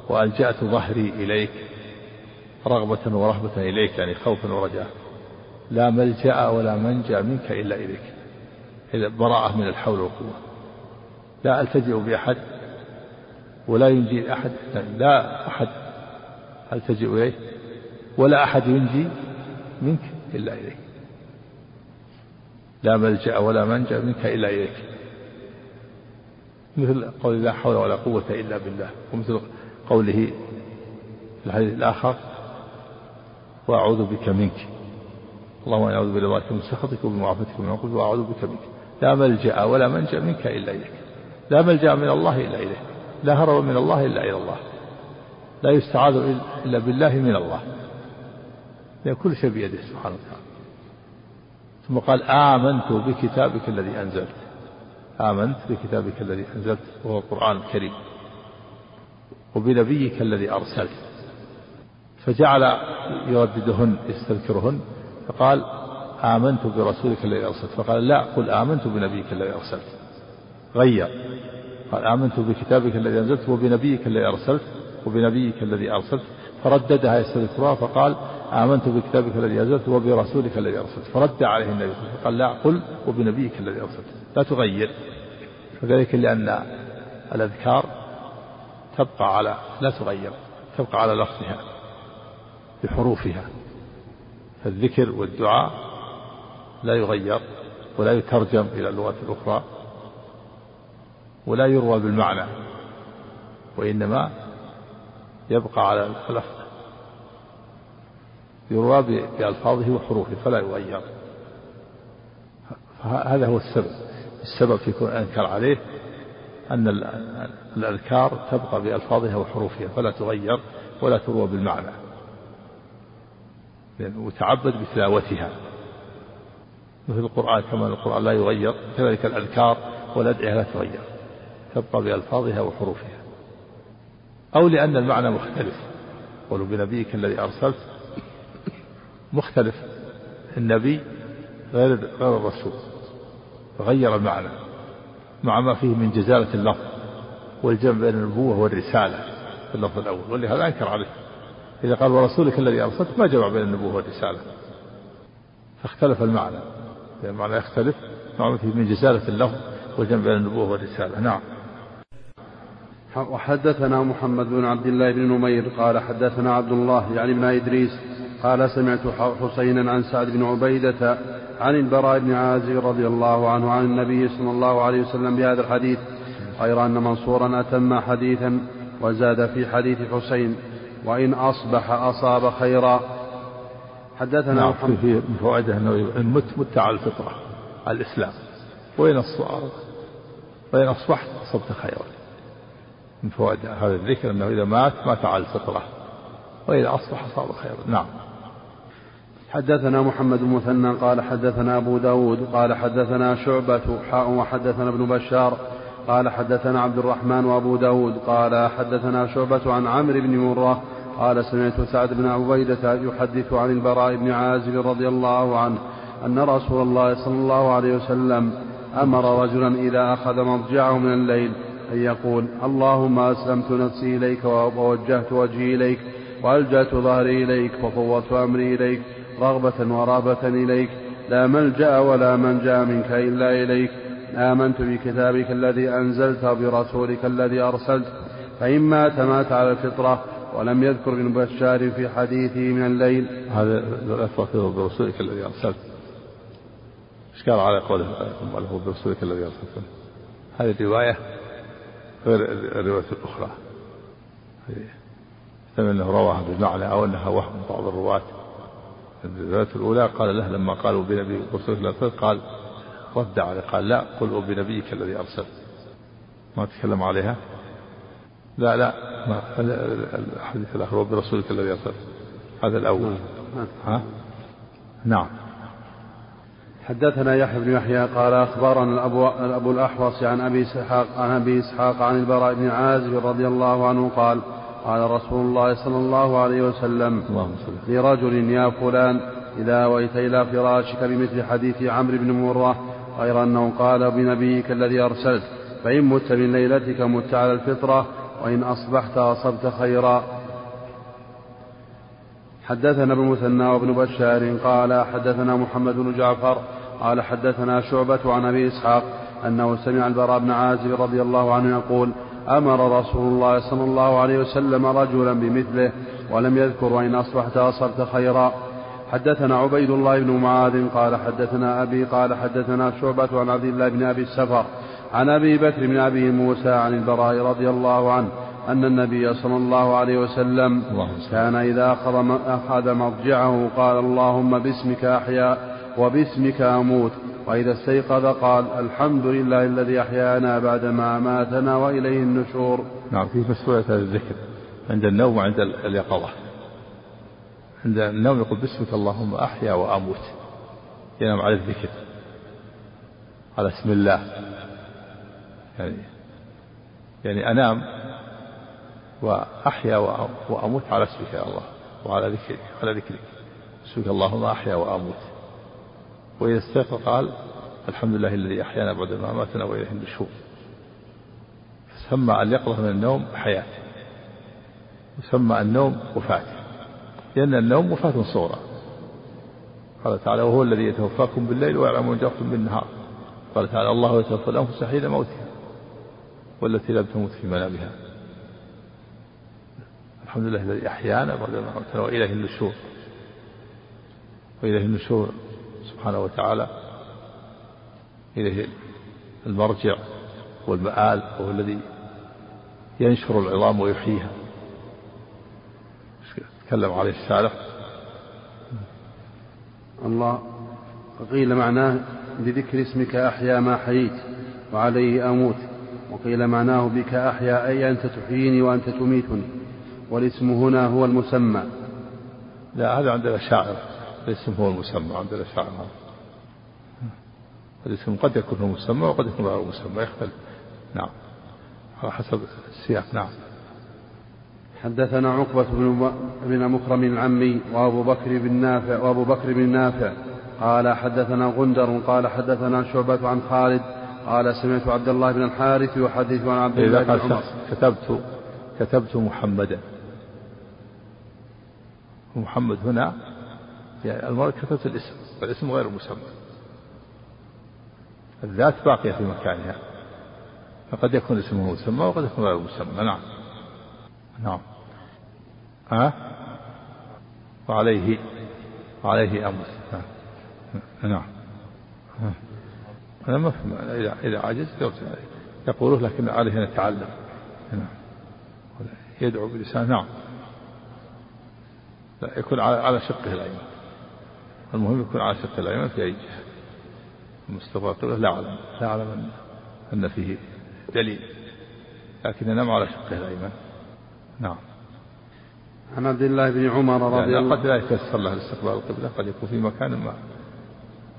وألجأت ظهري إليك. رغبة ورهبة إليك يعني خوفا ورجاء. لا ملجأ ولا منجأ منك إلا إليك. إذا براءة من الحول والقوة. لا ألتجئ بأحد ولا ينجي أحد. لا أحد ألتجئ إليه ولا أحد ينجي منك إلا إليك. لا ملجأ ولا منجأ منك إلا إليك. مثل قول لا حول ولا قوة إلا بالله ومثل قوله في الحديث الآخر وأعوذ بك منك. اللهم أنا أعوذ برضاك من سخطك وبمعافتك من عقوبتك وأعوذ بك منك. لا ملجأ ولا منجأ منك إلا إليك. لا ملجأ من الله إلا إليه لا هرب من الله إلا إلى الله. لا يستعاذ إلا بالله من الله. لأن كل شيء بيده سبحانه وتعالى. ثم قال آمنت بكتابك الذي أنزلت. آمنت بكتابك الذي أنزلت وهو القرآن الكريم. وبنبيك الذي أرسلت. فجعل يرددهن يستذكرهن فقال آمنت برسولك الذي أرسلت. فقال لا قل آمنت بنبيك الذي أرسلت. غير. قال آمنت بكتابك الذي أنزلت وبنبيك الذي أرسلت وبنبيك الذي أرسلت. فرددها يستذكرها فقال آمنت بكتابك الذي أنزلت وبرسولك الذي أرسلت. فرد عليه النبي صلى الله عليه وسلم قال لا قل وبنبيك الذي أرسلت. لا تغير. وذلك لأن الأذكار تبقى على لا تغير تبقى على لفظها. بحروفها. فالذكر والدعاء لا يغير ولا يترجم إلى اللغات الأخرى ولا يروى بالمعنى وإنما يبقى على اللفظ يروى بألفاظه وحروفه فلا يغير. هذا هو السبب. السبب في كون أنكر عليه أن الأذكار تبقى بألفاظها وحروفها فلا تغير ولا تروى بالمعنى. وتعبد بتلاوتها. مثل القرآن كما القرآن لا يغير كذلك الأذكار والأدعية لا تغير تبقى بألفاظها وحروفها. أو لأن المعنى مختلف. قولوا بنبيك الذي أرسلت مختلف. النبي غير غير الرسول فغير المعنى مع ما فيه من جزالة اللفظ والجمع بين النبوة والرسالة في اللفظ الأول ولهذا أنكر عليه. إذا قال ورسولك الذي أرسلت ما جمع بين النبوة والرسالة؟ فاختلف المعنى. المعنى يختلف. مع ما فيه من جزالة اللفظ والجمع بين النبوة والرسالة. نعم. وحدثنا محمد بن عبد الله بن نمير قال حدثنا عبد الله يعني بن إدريس قال سمعت حسينا عن سعد بن عبيدة عن البراء بن عازب رضي الله عنه عن النبي صلى الله عليه وسلم بهذا الحديث غير أن منصورا أتم حديثا وزاد في حديث حسين. وإن أصبح أصاب خيرا. حدثنا نعم محمد. في فوائده أنه إن مت مت على الفطرة على الإسلام. وإن وإن أصبحت أصبت خيرا. من فوائد هذا الذكر أنه إذا مات مات على الفطرة. وإذا أصبح أصاب خيرا. نعم. حدثنا محمد المثنى قال حدثنا أبو داود قال حدثنا شعبة حاء وحدثنا ابن بشار قال حدثنا عبد الرحمن وأبو داود قال حدثنا شعبة عن عمرو بن مرة قال سمعت سعد بن عبيدة يحدث عن البراء بن عازب رضي الله عنه أن رسول الله صلى الله عليه وسلم أمر رجلا إذا أخذ مضجعه من الليل أن يقول اللهم أسلمت نفسي إليك ووجهت وجهي إليك وألجأت ظهري إليك وفوضت أمري إليك رغبة ورهبة إليك لا ملجأ ولا منجأ منك إلا إليك آمنت بكتابك الذي أنزلت برسولك الذي أرسلت فإن مات مات على الفطرة ولم يذكر ابن بشار في حديثه من الليل. هذا لا برسولك الذي أرسلت. إيش قال على قوله له برسولك الذي أرسلت؟ هذه الرواية غير الرواية الأخرى. يحتمل أنه رواها بمعنى أو أنها وهم بعض الرواة. الرواية الأولى قال له لما قالوا بنبي رسولك الذي قال رد عليه قال لا قل وبنبيك الذي أرسل. ما تكلم عليها؟ لا لا ما الحديث الآخر وبرسولك الذي أرسل. هذا الأول. ها؟ نعم. حدثنا يحيى بن يحيى قال أخبرنا الأبو, الأبو الأحوص عن أبي إسحاق عن أبي إسحاق عن البراء بن عازب رضي الله عنه قال قال رسول الله صلى الله عليه وسلم لرجل يا فلان إذا أويت إلى فراشك بمثل حديث عمرو بن مرة غير أنه قال بنبيك الذي أرسلت فإن مت من ليلتك مت على الفطرة وإن أصبحت أصبت خيرا. حدثنا ابن مثنى وابن بشار قال حدثنا محمد بن جعفر قال حدثنا شعبة عن أبي إسحاق أنه سمع البراء بن عازب رضي الله عنه يقول أمر رسول الله صلى الله عليه وسلم رجلا بمثله ولم يذكر وإن أصبحت أصبت خيرا. حدثنا عبيد الله بن معاذ قال حدثنا أبي قال حدثنا شعبة عن عبد الله بن أبي السفر عن أبي بكر بن أبي موسى عن البراء رضي الله عنه أن النبي صلى الله عليه وسلم كان إذا أخذ, أخذ مضجعه قال اللهم باسمك أحيا وباسمك أموت وإذا استيقظ قال الحمد لله الذي أحيانا بعدما أماتنا وإليه النشور. نعم في هذا الذكر عند النوم وعند اليقظة. عند النوم يقول باسمك اللهم أحيا وأموت. ينام على الذكر. على اسم الله. يعني يعني أنام وأحيا وأموت على اسمك يا الله وعلى ذكرك على ذكرك. اسمك اللهم أحيا وأموت. وإذا استيقظ قال الحمد لله الذي أحيانا بعد ما ماتنا وإليه النشور. سمى اليقظة من النوم حياة. وسمى النوم وفاة. لأن النوم وفاة صغرى قال تعالى وهو الذي يتوفاكم بالليل ويعلم من جاءكم بالنهار. قال تعالى الله يتوفى الأنفس حين موتها والتي لم تمت في منامها. الحمد لله الذي أحيانا بعد ما موتنا وإليه النشور. وإليه النشور سبحانه وتعالى. إليه المرجع والمآل وهو الذي ينشر العظام ويحييها. تكلم عليه السالف الله قيل معناه بذكر اسمك أحيا ما حييت وعليه أموت وقيل معناه بك أحيا أي أنت تحييني وأنت تميتني والاسم هنا هو المسمى. لا هذا عندنا شاعر الاسم هو المسمى عندنا شاعر الاسم قد يكون هو مسمى وقد يكون غير مسمى يختلف. نعم على حسب السياق. نعم. حدثنا عقبة بن بن مكرم العمي وأبو بكر بن نافع وأبو بكر بن نافع قال حدثنا غندر قال حدثنا شعبة عن خالد قال سمعت عبد الله بن الحارث يحدث عن عبد الله بن عمر. كتبت كتبت محمدا. محمد هنا يعني المرء كتبت الاسم والاسم غير مسمى. الذات باقية في مكانها فقد يكون اسمه مسمى وقد يكون غير مسمى نعم. نعم. ها؟ وعليه وعليه أمر. نعم. أنا ما فهم إذا إذا عجز يقوله لكن عليه أن يتعلم. نعم. يدعو بلسان نعم. لا يكون على شقه الأيمن. المهم يكون على شقه الأيمن في أي جهة. المستفاق لا أعلم لا أعلم أن فيه دليل. لكن ينام على شقه الأيمن. نعم. عن عبد الله بن عمر رضي الله قد لا يتيسر له استقبال القبلة قد يكون في مكان ما.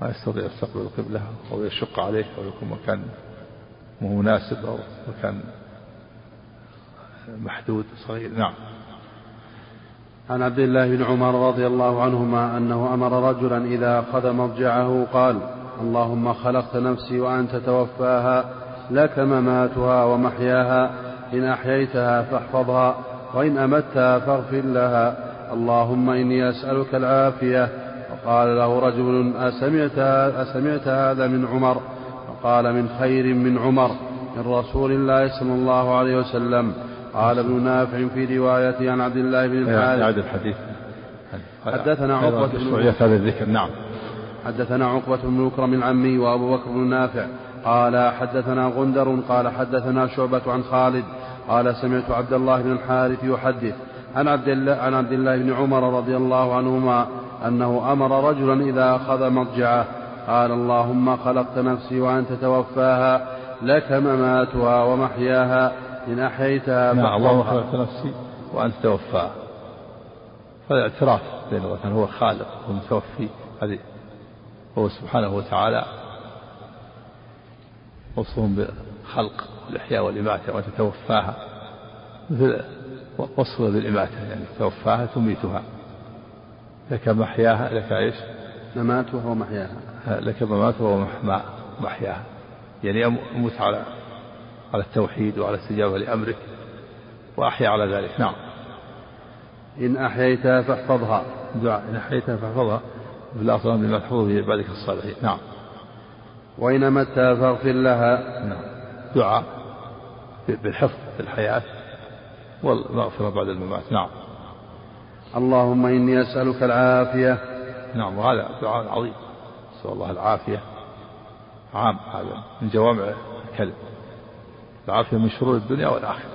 ما يستطيع استقبال القبلة أو يشق عليه أو يكون مكان مو مناسب أو مكان محدود صغير. نعم. عن عبد الله بن عمر رضي الله عنهما أنه أمر رجلا إذا أخذ مضجعه قال اللهم خلقت نفسي وأنت توفاها لك مماتها ومحياها إن أحييتها فاحفظها وإن أمتها فاغفر لها. اللهم إني أسألك العافية. وقال له رجل أسمعت, أسمعت هذا من عمر؟ فقال من خير من عمر من رسول الله صلى الله عليه وسلم. قال ابن نافع في رواية عن عبد الله بن الحارث. الحديث. حدثنا عقبة بن هذا الذكر. نعم. حدثنا عقبة بن مكرم العمي وأبو بكر بن نافع. قال حدثنا غندر قال حدثنا شعبة عن خالد. قال سمعت عبد الله بن الحارث يحدث عن عبد الله عن عبد الله بن عمر رضي الله عنهما أنه أمر رجلا إذا أخذ مضجعه. قال اللهم خلقت نفسي وأنت توفاها لك مماتها ومحياها إن أحييتها نعم اللهم خلقت نفسي وأنت توفاها. فالاعتراف بين هو خالق ومتوفي هذه هو سبحانه وتعالى. وصفهم بالخلق والإحياء والإماتة وتتوفاها. مثل وصفه بالإماتة يعني توفاها تميتها لك محياها لك إيش؟ مماتها ومحياها. لك مماتها ومحياها يعني أموت على على التوحيد وعلى الاستجابة لأمرك وأحيا على ذلك. نعم. إن أحييتها فاحفظها. دعاء. إن أحييتها فاحفظها بالأصل بما تحفظ به عبادك الصالحين. نعم. وإن أمتها فاغفر لها. نعم. دعاء بالحفظ في الحياة والمغفرة بعد الممات. نعم. اللهم إني أسألك العافية. نعم وهذا دعاء عظيم. نسأل الله العافية. عام هذا من جوامع الكلم العافية من شرور الدنيا والآخرة.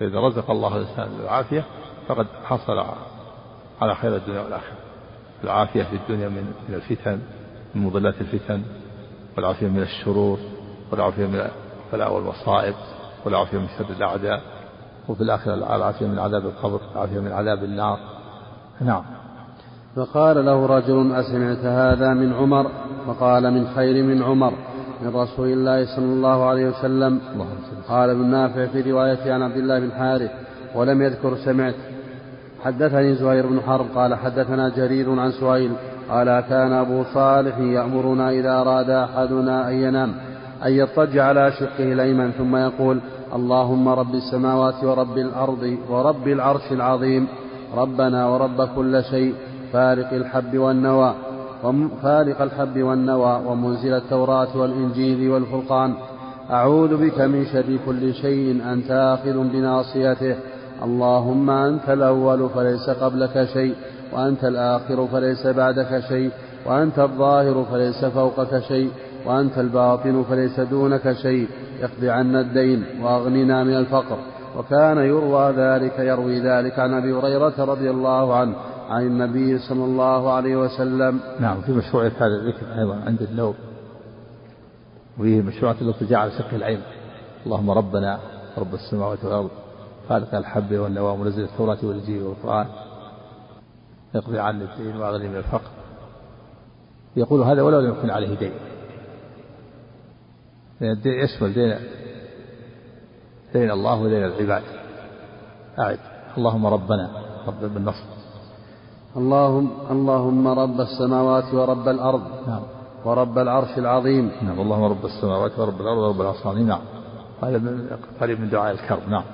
فإذا رزق الله الإنسان العافية فقد حصل على خير الدنيا والآخرة. العافية في الدنيا من من الفتن من مضلات الفتن والعافية من الشرور. والعافية من البلاء والمصائب والعافية من شر الأعداء وفي الآخرة العافية من عذاب القبر العافية من عذاب النار. نعم. فقال له رجل أسمعت هذا من عمر؟ فقال من خير من عمر من رسول الله صلى الله عليه وسلم. قال ابن نافع في رواية عن عبد الله بن حارث ولم يذكر سمعت. حدثني زهير بن حرب قال حدثنا جرير عن سهيل قال كان أبو صالح يأمرنا إذا أراد أحدنا أن ينام. أن يضطجع على شقه الأيمن ثم يقول اللهم رب السماوات ورب الأرض ورب العرش العظيم ربنا ورب كل شيء فارق الحب والنوى فارق الحب والنوى ومنزل التوراة والإنجيل والفرقان. أعوذ بك من شر كل شيء أنت آخذ بناصيته. اللهم أنت الأول فليس قبلك شيء وأنت الآخر فليس بعدك شيء وأنت الظاهر فليس فوقك شيء. وأنت الباطن فليس دونك شيء. اقض عنا الدين وأغننا من الفقر. وكان يروى ذلك يروي ذلك عن أبي هريرة رضي الله عنه عن النبي صلى الله عليه وسلم. نعم في مشروعية هذا الذكر أيضا عند النوم وفيه مشروعية الاضطجاع على شق العين. اللهم ربنا رب السماوات والأرض خالق الحب والنوى منزل التوراة والإنجيل والقرآن. يقضي عني الدين وأغني من الفقر. يقول هذا ولو لم يكن عليه دين. لأن الدين يشمل دين دين الله ودين العباد. أعد. اللهم ربنا رب بالنصر. اللهم اللهم رب السماوات ورب الأرض نعم. ورب العرش العظيم. نعم. اللهم رب السماوات ورب الأرض ورب العرش العظيم. نعم. هذا قريب من دعاء الكرب. نعم.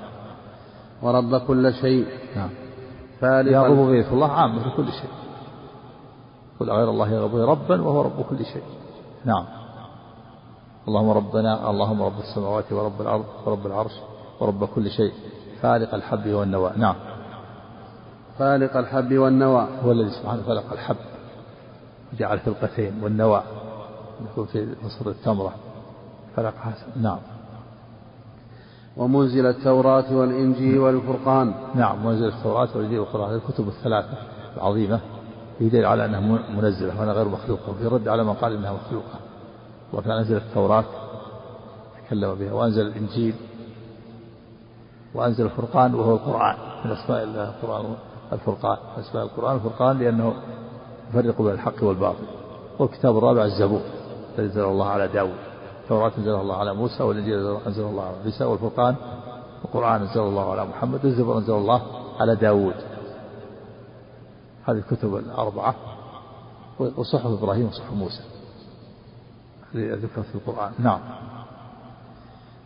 ورب كل شيء. نعم. فالق يا ربوبية الله عامة في كل شيء. قل غير الله يا ربا وهو رب كل شيء. نعم. اللهم ربنا اللهم رب السماوات ورب الأرض ورب العرش ورب كل شيء. فالق الحب والنوى نعم. فالق الحب والنوى هو الذي سبحانه فلق الحب. وجعل فلقتين والنوى يكون في نصر التمرة. فلقها نعم. ومنزل التوراة والإنجيل والفرقان. نعم منزل التوراة والإنجيل والقرآن الكتب الثلاثة العظيمة. يدل على أنها منزلة وأنها غير مخلوقة وفي رد على من قال إنها مخلوقة. وكان أنزل التوراة تكلم بها وأنزل الإنجيل وأنزل الفرقان وهو القرآن من أسماء الله القرآن الفرقان أسماء القرآن الفرقان لأنه يفرق بين الحق والباطل. والكتاب الرابع الزبور الذي أنزل الله على داود. التوراة أنزلها الله على موسى والإنجيل أنزل الله على عيسى والفرقان القرآن أنزل الله على محمد والزبور أنزل الله على داود. هذه الكتب الأربعة وصحف إبراهيم وصحف موسى. ذكرت في القرآن. نعم.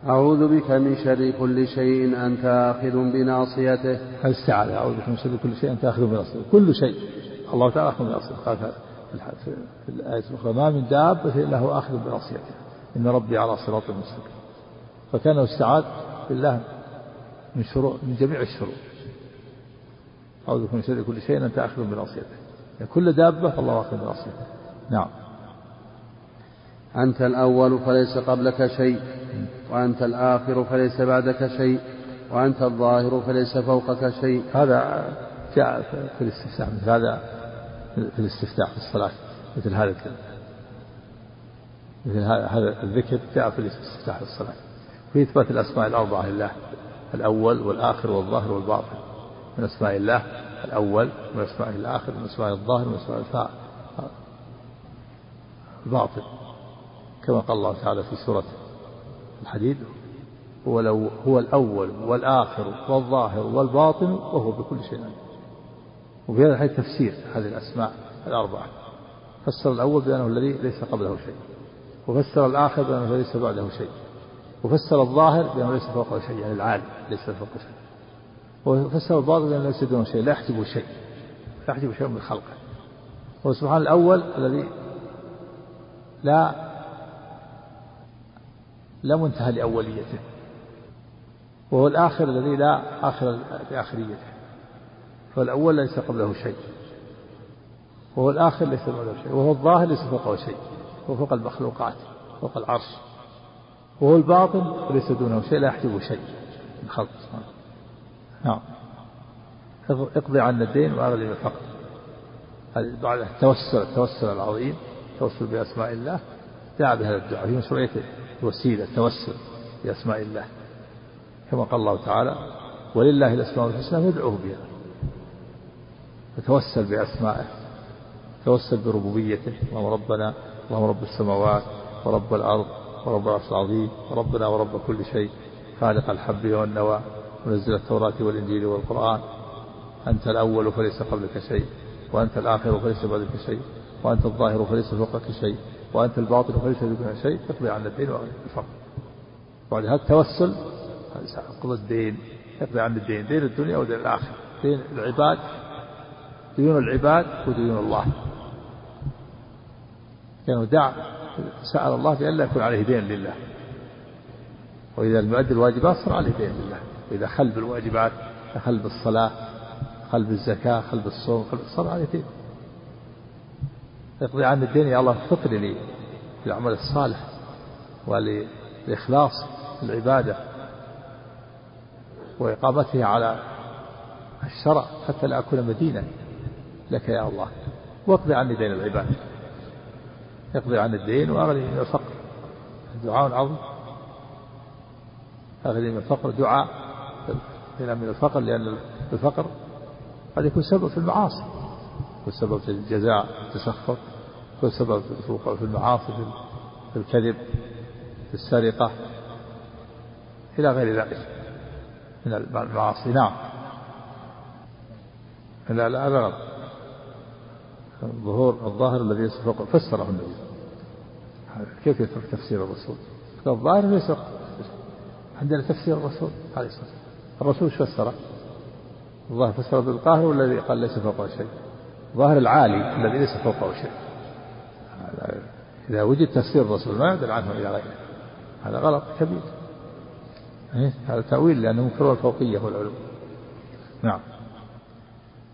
أعوذ بك من شر كل شيء أنت آخذ بناصيته. الاستعاذة أعوذ بك من شر كل شيء أنت آخذ بناصيته. كل شيء. الله تعالى آخذ بناصيته. قال في الآية الأخرى ما من دابة إلا هو آخذ بناصيته. إن ربي على صراط مستقيم. فكان استعاذ بالله من شرور من جميع الشرور. أعوذ بك من شر كل شيء أنت آخذ بناصيته. يعني كل دابة فالله آخذ بناصيته. نعم. أنت الأول فليس قبلك شيء وأنت الآخر فليس بعدك شيء وأنت الظاهر فليس فوقك شيء. هذا جاء في الاستفتاح مثل هذا في الاستفتاح في الصلاة مثل هذا مثل هذا الذكر جاء في الاستفتاح في الصلاة. في إثبات الأسماء الأربعة لله الأول والآخر والظاهر والباطن. من أسماء الله الأول من أسماء الآخر من أسماء الظاهر من أسماء الباطن. كما قال الله تعالى في سورة الحديد هو, لو هو الأول والآخر والظاهر والباطن وهو بكل شيء عليم. وفي هذا الحديث تفسير هذه الأسماء الأربعة. فسر الأول بأنه الذي ليس قبله شيء وفسر الآخر بأنه ليس بعده شيء وفسر الظاهر بأنه ليس فوقه شيء يعني العالي ليس فوقه شيء. وفسر الباطن بأنه ليس دونه شيء لا يحجبه شيء لا يحجبه شيء من خلقه. هو سبحان الأول الذي لا لا منتهى لأوليته. وهو الآخر الذي لا آخر لآخريته. فالأول ليس قبله شيء. وهو الآخر ليس بعده شيء. وهو الظاهر ليس فوقه شيء. هو فوق المخلوقات فوق العرش. وهو الباطن وليس دونه شيء لا يحجبه شيء. من خلق سبحانه نعم. اقضي عنا الدين وأغلب الفقر بعد التوسل التوسل العظيم التوسل بأسماء الله دعا بهذا الدعاء. في مشروعية الوسيلة التوسل بأسماء الله. كما قال الله تعالى ولله الأسماء الحسنى فادعوه بها. فتوسل بأسمائه توسل بربوبيته اللهم ربنا اللهم رب السماوات ورب الأرض ورب العرش العظيم وربنا ورب كل شيء خالق الحب والنوى منزل التوراة والإنجيل والقرآن. أنت الأول فليس قبلك شيء وأنت الآخر فليس بعدك شيء وأنت الظاهر فليس فوقك شيء. وأنت الباطن فليس دونك شيء تقضي عن الدين الفقر بعد هذا التوسل قضى الدين. يقضي عن الدين دين الدنيا ودين الآخرة. دين العباد ديون العباد وديون الله. لأنه دع سأل الله بأن لا يكون عليه دين لله. وإذا المؤدي الواجبات صار عليه دين لله. وإذا خل بالواجبات خل بالصلاة خل بالزكاة خل بالصوم صار عليه دين. يقضي عن الدين يا الله فطر لي للعمل الصالح ولإخلاص العبادة وإقامته على الشرع حتى لا أكون مدينا لك يا الله. واقضي عني دين العباد. يقضي عن الدين وأغني من الفقر. دعاء عظيم. أغني من الفقر دعاء. من الفقر لأن الفقر قد يكون سبب في المعاصي. يكون سبب في الجزاء التسخط يكون سبب في الوقوع في المعاصي في الكذب في السرقة إلى غير ذلك من المعاصي. نعم. لا لا لا ظهور الظاهر الذي فوق فسره النبي. كيف يترك تفسير الرسول؟ الظاهر ليس عندنا تفسير الرسول عليه الصلاة والسلام. الرسول فسره؟ الظاهر فسر بالقاهر والذي قال ليس فوقه شيء. ظاهر العالي الذي ليس فوقه شيء. إذا وجد تفسير الرسول ما يعدل عنه إلى غيره. هذا غلط كبير. إيه؟ هذا تأويل لأنه منكر الفوقية والعلو. نعم.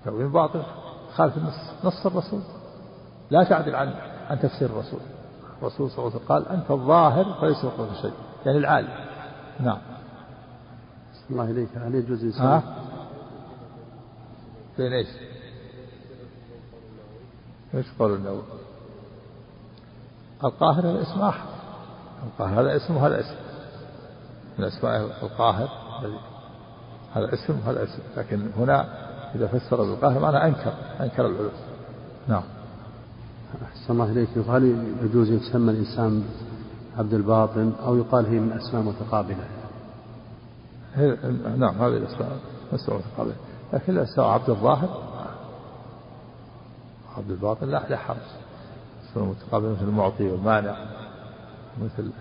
تأويل باطل. خالف النص. نص الرسول. لا تعدل عن عن تفسير الرسول. الرسول صلى الله عليه وسلم قال أنت الظاهر فليس فوقك شيء. يعني العالي. نعم. الله إليك. هل يجوز إنسان بين إيش؟ إيش قول النووي؟ القاهر هذا اسم احد القاهر هذا اسم وهذا اسم. من أسماء القاهر هذا اسم وهذا اسم. لكن هنا إذا فسر بالقاهر معناه أنكر أنكر العلو. نعم. أحسن الله إليك. هل يجوز يسمى الإنسان عبد الباطن أو يقال هي من أسماء متقابلة. نعم هذه الأسماء أسماء متقابلة. لكن الأسماء عبد الظاهر. عبد الباطن لا لا حرج أسماء متقابلة مثل المعطي والمانع مثل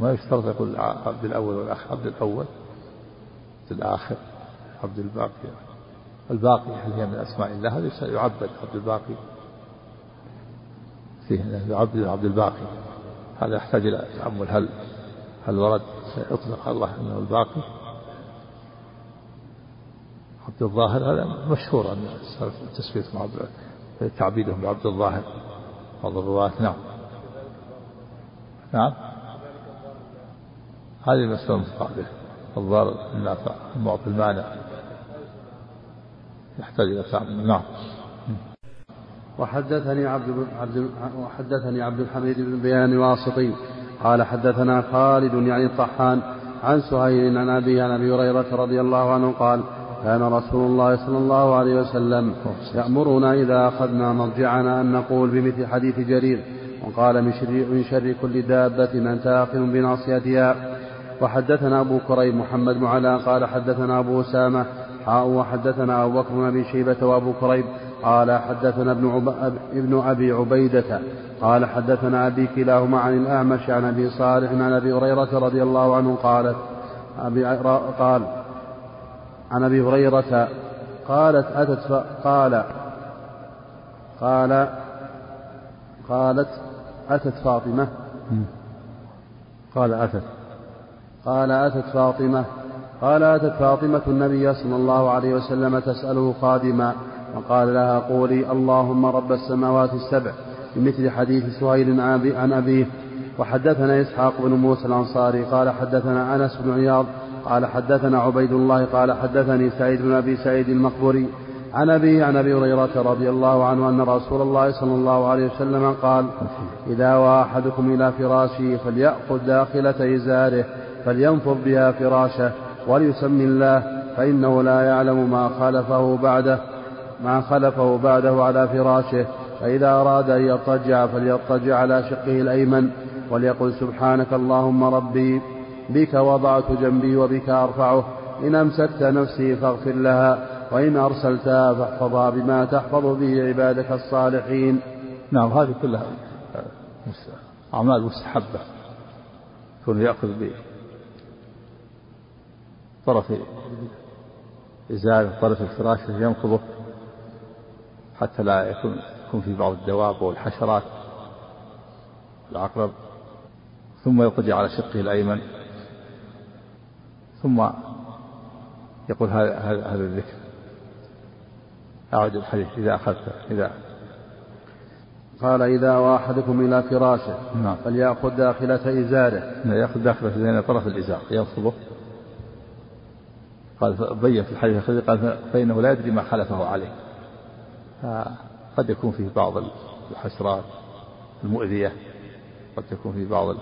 ما يشترط يقول عبد الأول والآخر عبد الأول عبد الآخر عبد الباقي. الباقي هل هي من أسماء الله؟ هذا يعبد عبد الباقي. فيه عبد عبد الباقي. هذا يحتاج إلى تأمل هل هل ورد؟ يطلق الله أنه الباقي. الظاهر هذا مشهور أن مع تعبيدهم بعبد الظاهر. بعض الرواة نعم. نعم. هذه المسألة المتقابلة الضار النافع المعطي المانع. يحتاج إلى تعمل نعم. وحدثني عبد عبد وحدثني عبد الحميد بن بيان الواسطي. قال حدثنا خالد يعني الطحان عن سهيل عن أبي عن أبي هريرة رضي الله عنه قال كان رسول الله صلى الله عليه وسلم يأمرنا إذا أخذنا مرجعنا أن نقول بمثل حديث جرير وقال من شر, من شر كل دابة أنت آخذ بناصيتها وحدثنا أبو كريم محمد معلى قال حدثنا أبو أسامة. حاء وحدثنا أبو بكر بن أبي شيبة وأبو كريب. قال حدثنا ابن, عب... ابن أبي عبيدة. قال حدثنا أبي كلاهما عن الأعمش عن أبي صالح عن أبي هريرة رضي الله عنه قالت أبي قال عن أبي هريرة قالت أتت. قال قال قالت أتت فاطمة. قال أتت. قال أتت فاطمة. قال أتت فاطمة النبي صلى الله عليه وسلم تسأله خادما وقال لها قولي اللهم رب السماوات السبع بمثل حديث سهيل عن أبيه. وحدثنا إسحاق بن موسى الأنصاري قال حدثنا أنس بن عياض قال حدثنا عبيد الله قال حدثني سعيد بن أبي سعيد المقبوري عن أبي عن أبي هريرة رضي الله عنه أن رسول الله صلى الله عليه وسلم قال إذا واحدكم إلى فراشه فليأخذ داخلة إزاره فلينفض بها فراشه وليسم الله فإنه لا يعلم ما خلفه بعده ما خلفه بعده على فراشه فإذا أراد أن يضطجع فليضطجع على شقه الأيمن وليقل سبحانك اللهم ربي بك وضعت جنبي وبك أرفعه. إن أمسكت نفسي فاغفر لها وإن أرسلتها فاحفظها بما تحفظ به عبادك الصالحين. نعم هذه كلها أعمال مستحبة. كون يأخذ بطرف إزار طرف الفراش ينقضه حتى لا يكون يكون في بعض الدواب والحشرات العقرب. ثم يضطجع على شقه الأيمن. ثم يقول هذا هذا الذكر. أعد الحديث إذا أخذته إذا. قال إذا أحدكم إلى فراشه نعم. فليأخذ داخلة إزاره. نعم يأخذ داخلة إزاره طرف الإزار ينصبه قال في الحديث قال فإنه لا يدري ما خلفه عليه. قد يكون فيه بعض الحشرات المؤذية قد يكون فيه بعض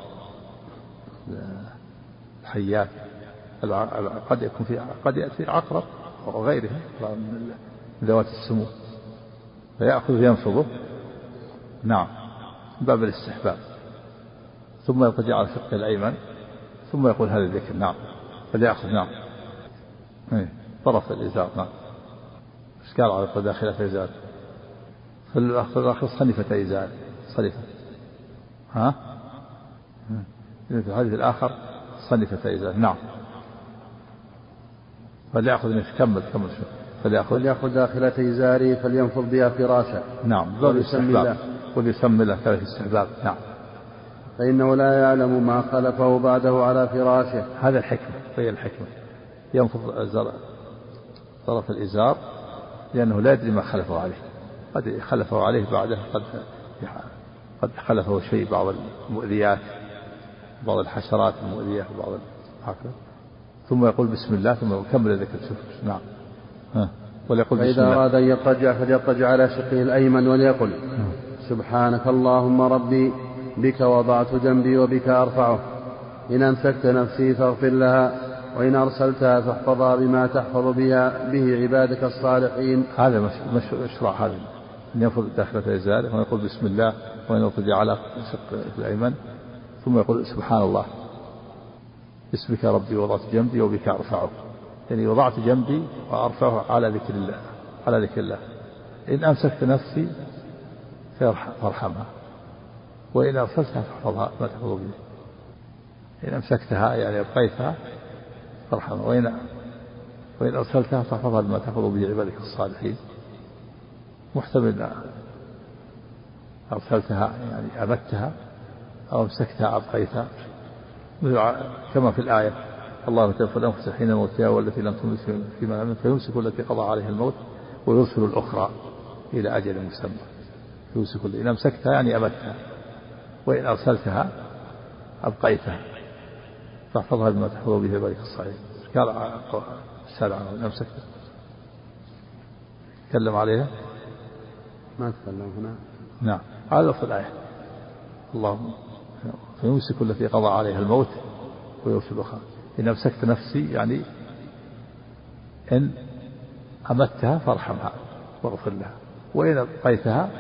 الحيات. قد يكون في قد يأتي عقرب وغيرها من ذوات السمو. فيأخذ ينفضه نعم. باب الاستحباب. ثم يضطجع على شقه الأيمن. ثم يقول هذا الذكر. نعم. فليأخذ. نعم. إيه، طرف الإزار. نعم. إيش قال على داخلة الإزار؟ في الآخر صنفة إزار؟ صنفة ها؟ في الحديث الآخر صنفة إزار. نعم. فليأخذ كمل كمل شو فليأخذ. فليأخذ داخلة إزاره فلينفض بها فراشا نعم وليسمي الله وليسمي الله كذلك استحباب نعم. فإنه لا يعلم ما خلفه بعده على فراشه. هذا الحكمة هي الحكمة. ينفض طرف الإزار لأنه لا يدري ما خلفه عليه. قد خلفه عليه بعده قد قد خلفه شيء بعض المؤذيات بعض الحشرات المؤذية وبعض هكذا. ثم يقول بسم الله ثم يكمل الذكر نعم. ها. وليقول بسم فإذا أراد أن يضطجع فليضطجع على شقه الأيمن وليقل سبحانك اللهم ربي بك وضعت جنبي وبك أرفعه. إن أمسكت نفسي فاغفر لها وإن أرسلتها فاحفظها بما تحفظ بها به عبادك الصالحين. هذا مشروع هذا. أن ينفض داخلة إزاره ويقول بسم الله وإن أضطجع على شق الأيمن ثم يقول سبحان الله. باسمك ربي وضعت جنبي وبك أرفعه يعني وضعت جنبي وأرفعه على ذكر الله على ذكر الله. إن أمسكت نفسي فارحمها. وإن أرسلتها فاحفظها ما تحفظ به إن أمسكتها يعني أبقيتها فارحمها. وإن وإن أرسلتها فاحفظها بما تحفظ به عبادك الصالحين. محتمل أرسلتها يعني أبتها أو أمسكتها أبقيتها. كما في الآية الله توفى الأنفس حين موتها والتي لم تمس في منام فيمسك التي قضى عليها الموت ويرسل الأخرى إلى أجل مسمى. يمسك إن أمسكتها يعني أبتها وإن أرسلتها أبقيتها. فاحفظها بما تحفظ به عبادك الصالحين قال السابع إن أمسكتها تكلم عليها؟ ما تكلم هنا. نعم. هذا في الآية. اللهم فيمسك التي قضى عليها الموت ويرسل الأخرى إن أمسكت نفسي يعني إن أمتها فارحمها واغفر لها وإن أبقيتها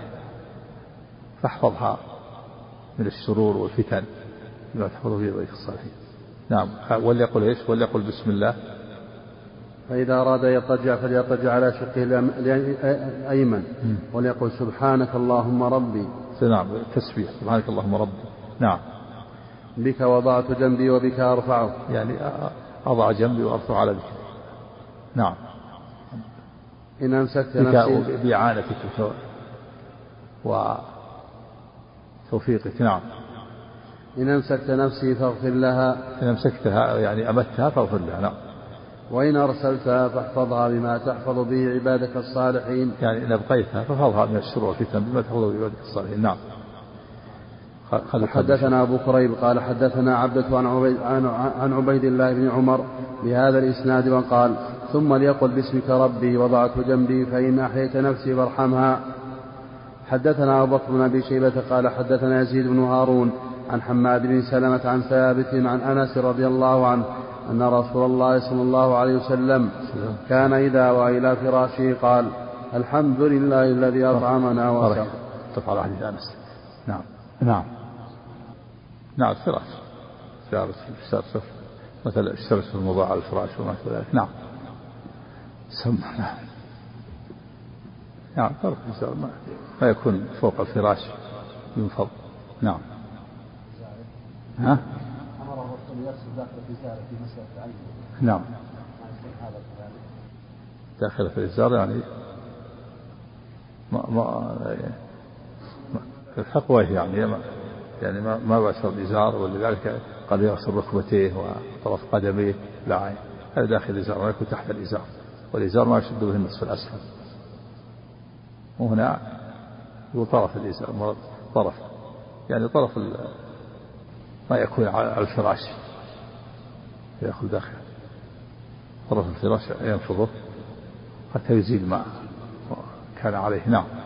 فاحفظها من الشرور والفتن بما تحفظ به بيت الصالحين. نعم. وليقل إيش؟ وليقل بسم الله. فإذا أراد أن يضطجع فليضطجع على شقه الأيمن وليقل سبحانك اللهم ربي. نعم. تسبيح. سبحانك اللهم ربي. نعم. بك وضعت جنبي وبك أرفعه. يعني أضع جنبي وأرفع على ذكري. نعم. إن أمسكت نفسي. بإعانتك وتوفيقك. نعم. إن أمسكت نفسي فاغفر لها. إن أمسكتها يعني أمتها فاغفر لها. نعم. وإن أرسلتها فاحفظها بما تحفظ به عبادك الصالحين. يعني إن أبقيتها فاحفظها من الشرور والفتن بما تحفظ به عبادك الصالحين. نعم. حدثنا أبو كريب قال حدثنا عبدة عن عبيد, عن عبيد الله بن عمر بهذا الإسناد وقال ثم ليقل باسمك ربي وضعت جنبي فإن أحييت نفسي فارحمها. حدثنا أبو بكر بن أبي شيبة قال حدثنا يزيد بن هارون عن حماد بن سلمة عن ثابت عن أنس رضي الله عنه أن رسول الله صلى الله عليه وسلم كان إذا وإلى فراشه قال الحمد لله الذي أطعمنا وسقانا تفعل حديث أنس نعم. نعم. نعم الفراش زيارة الشرف مثل الشرف الموضوع على الفراش وما شابه ذلك. نعم. سمع نعم نعم فرق ما, ما يكون فوق الفراش ينفض. نعم. ها؟ أمر الرسول يغسل داخل الإزار في مسألة نعم. داخل في الإزار يعني ما ما الحقوة يعني ما يعني ما بأس الإزار ولذلك قد يغسل ركبتيه وطرف قدميه لا عين. هذا داخل الإزار ما يكون تحت الإزار. والإزار ما يشد به النصف الأسفل. وهنا هو طرف الإزار طرف. يعني طرف ما يكون على الفراش. يأخذ داخل. طرف الفراش ينفضه حتى يزيل ما كان عليه. نعم.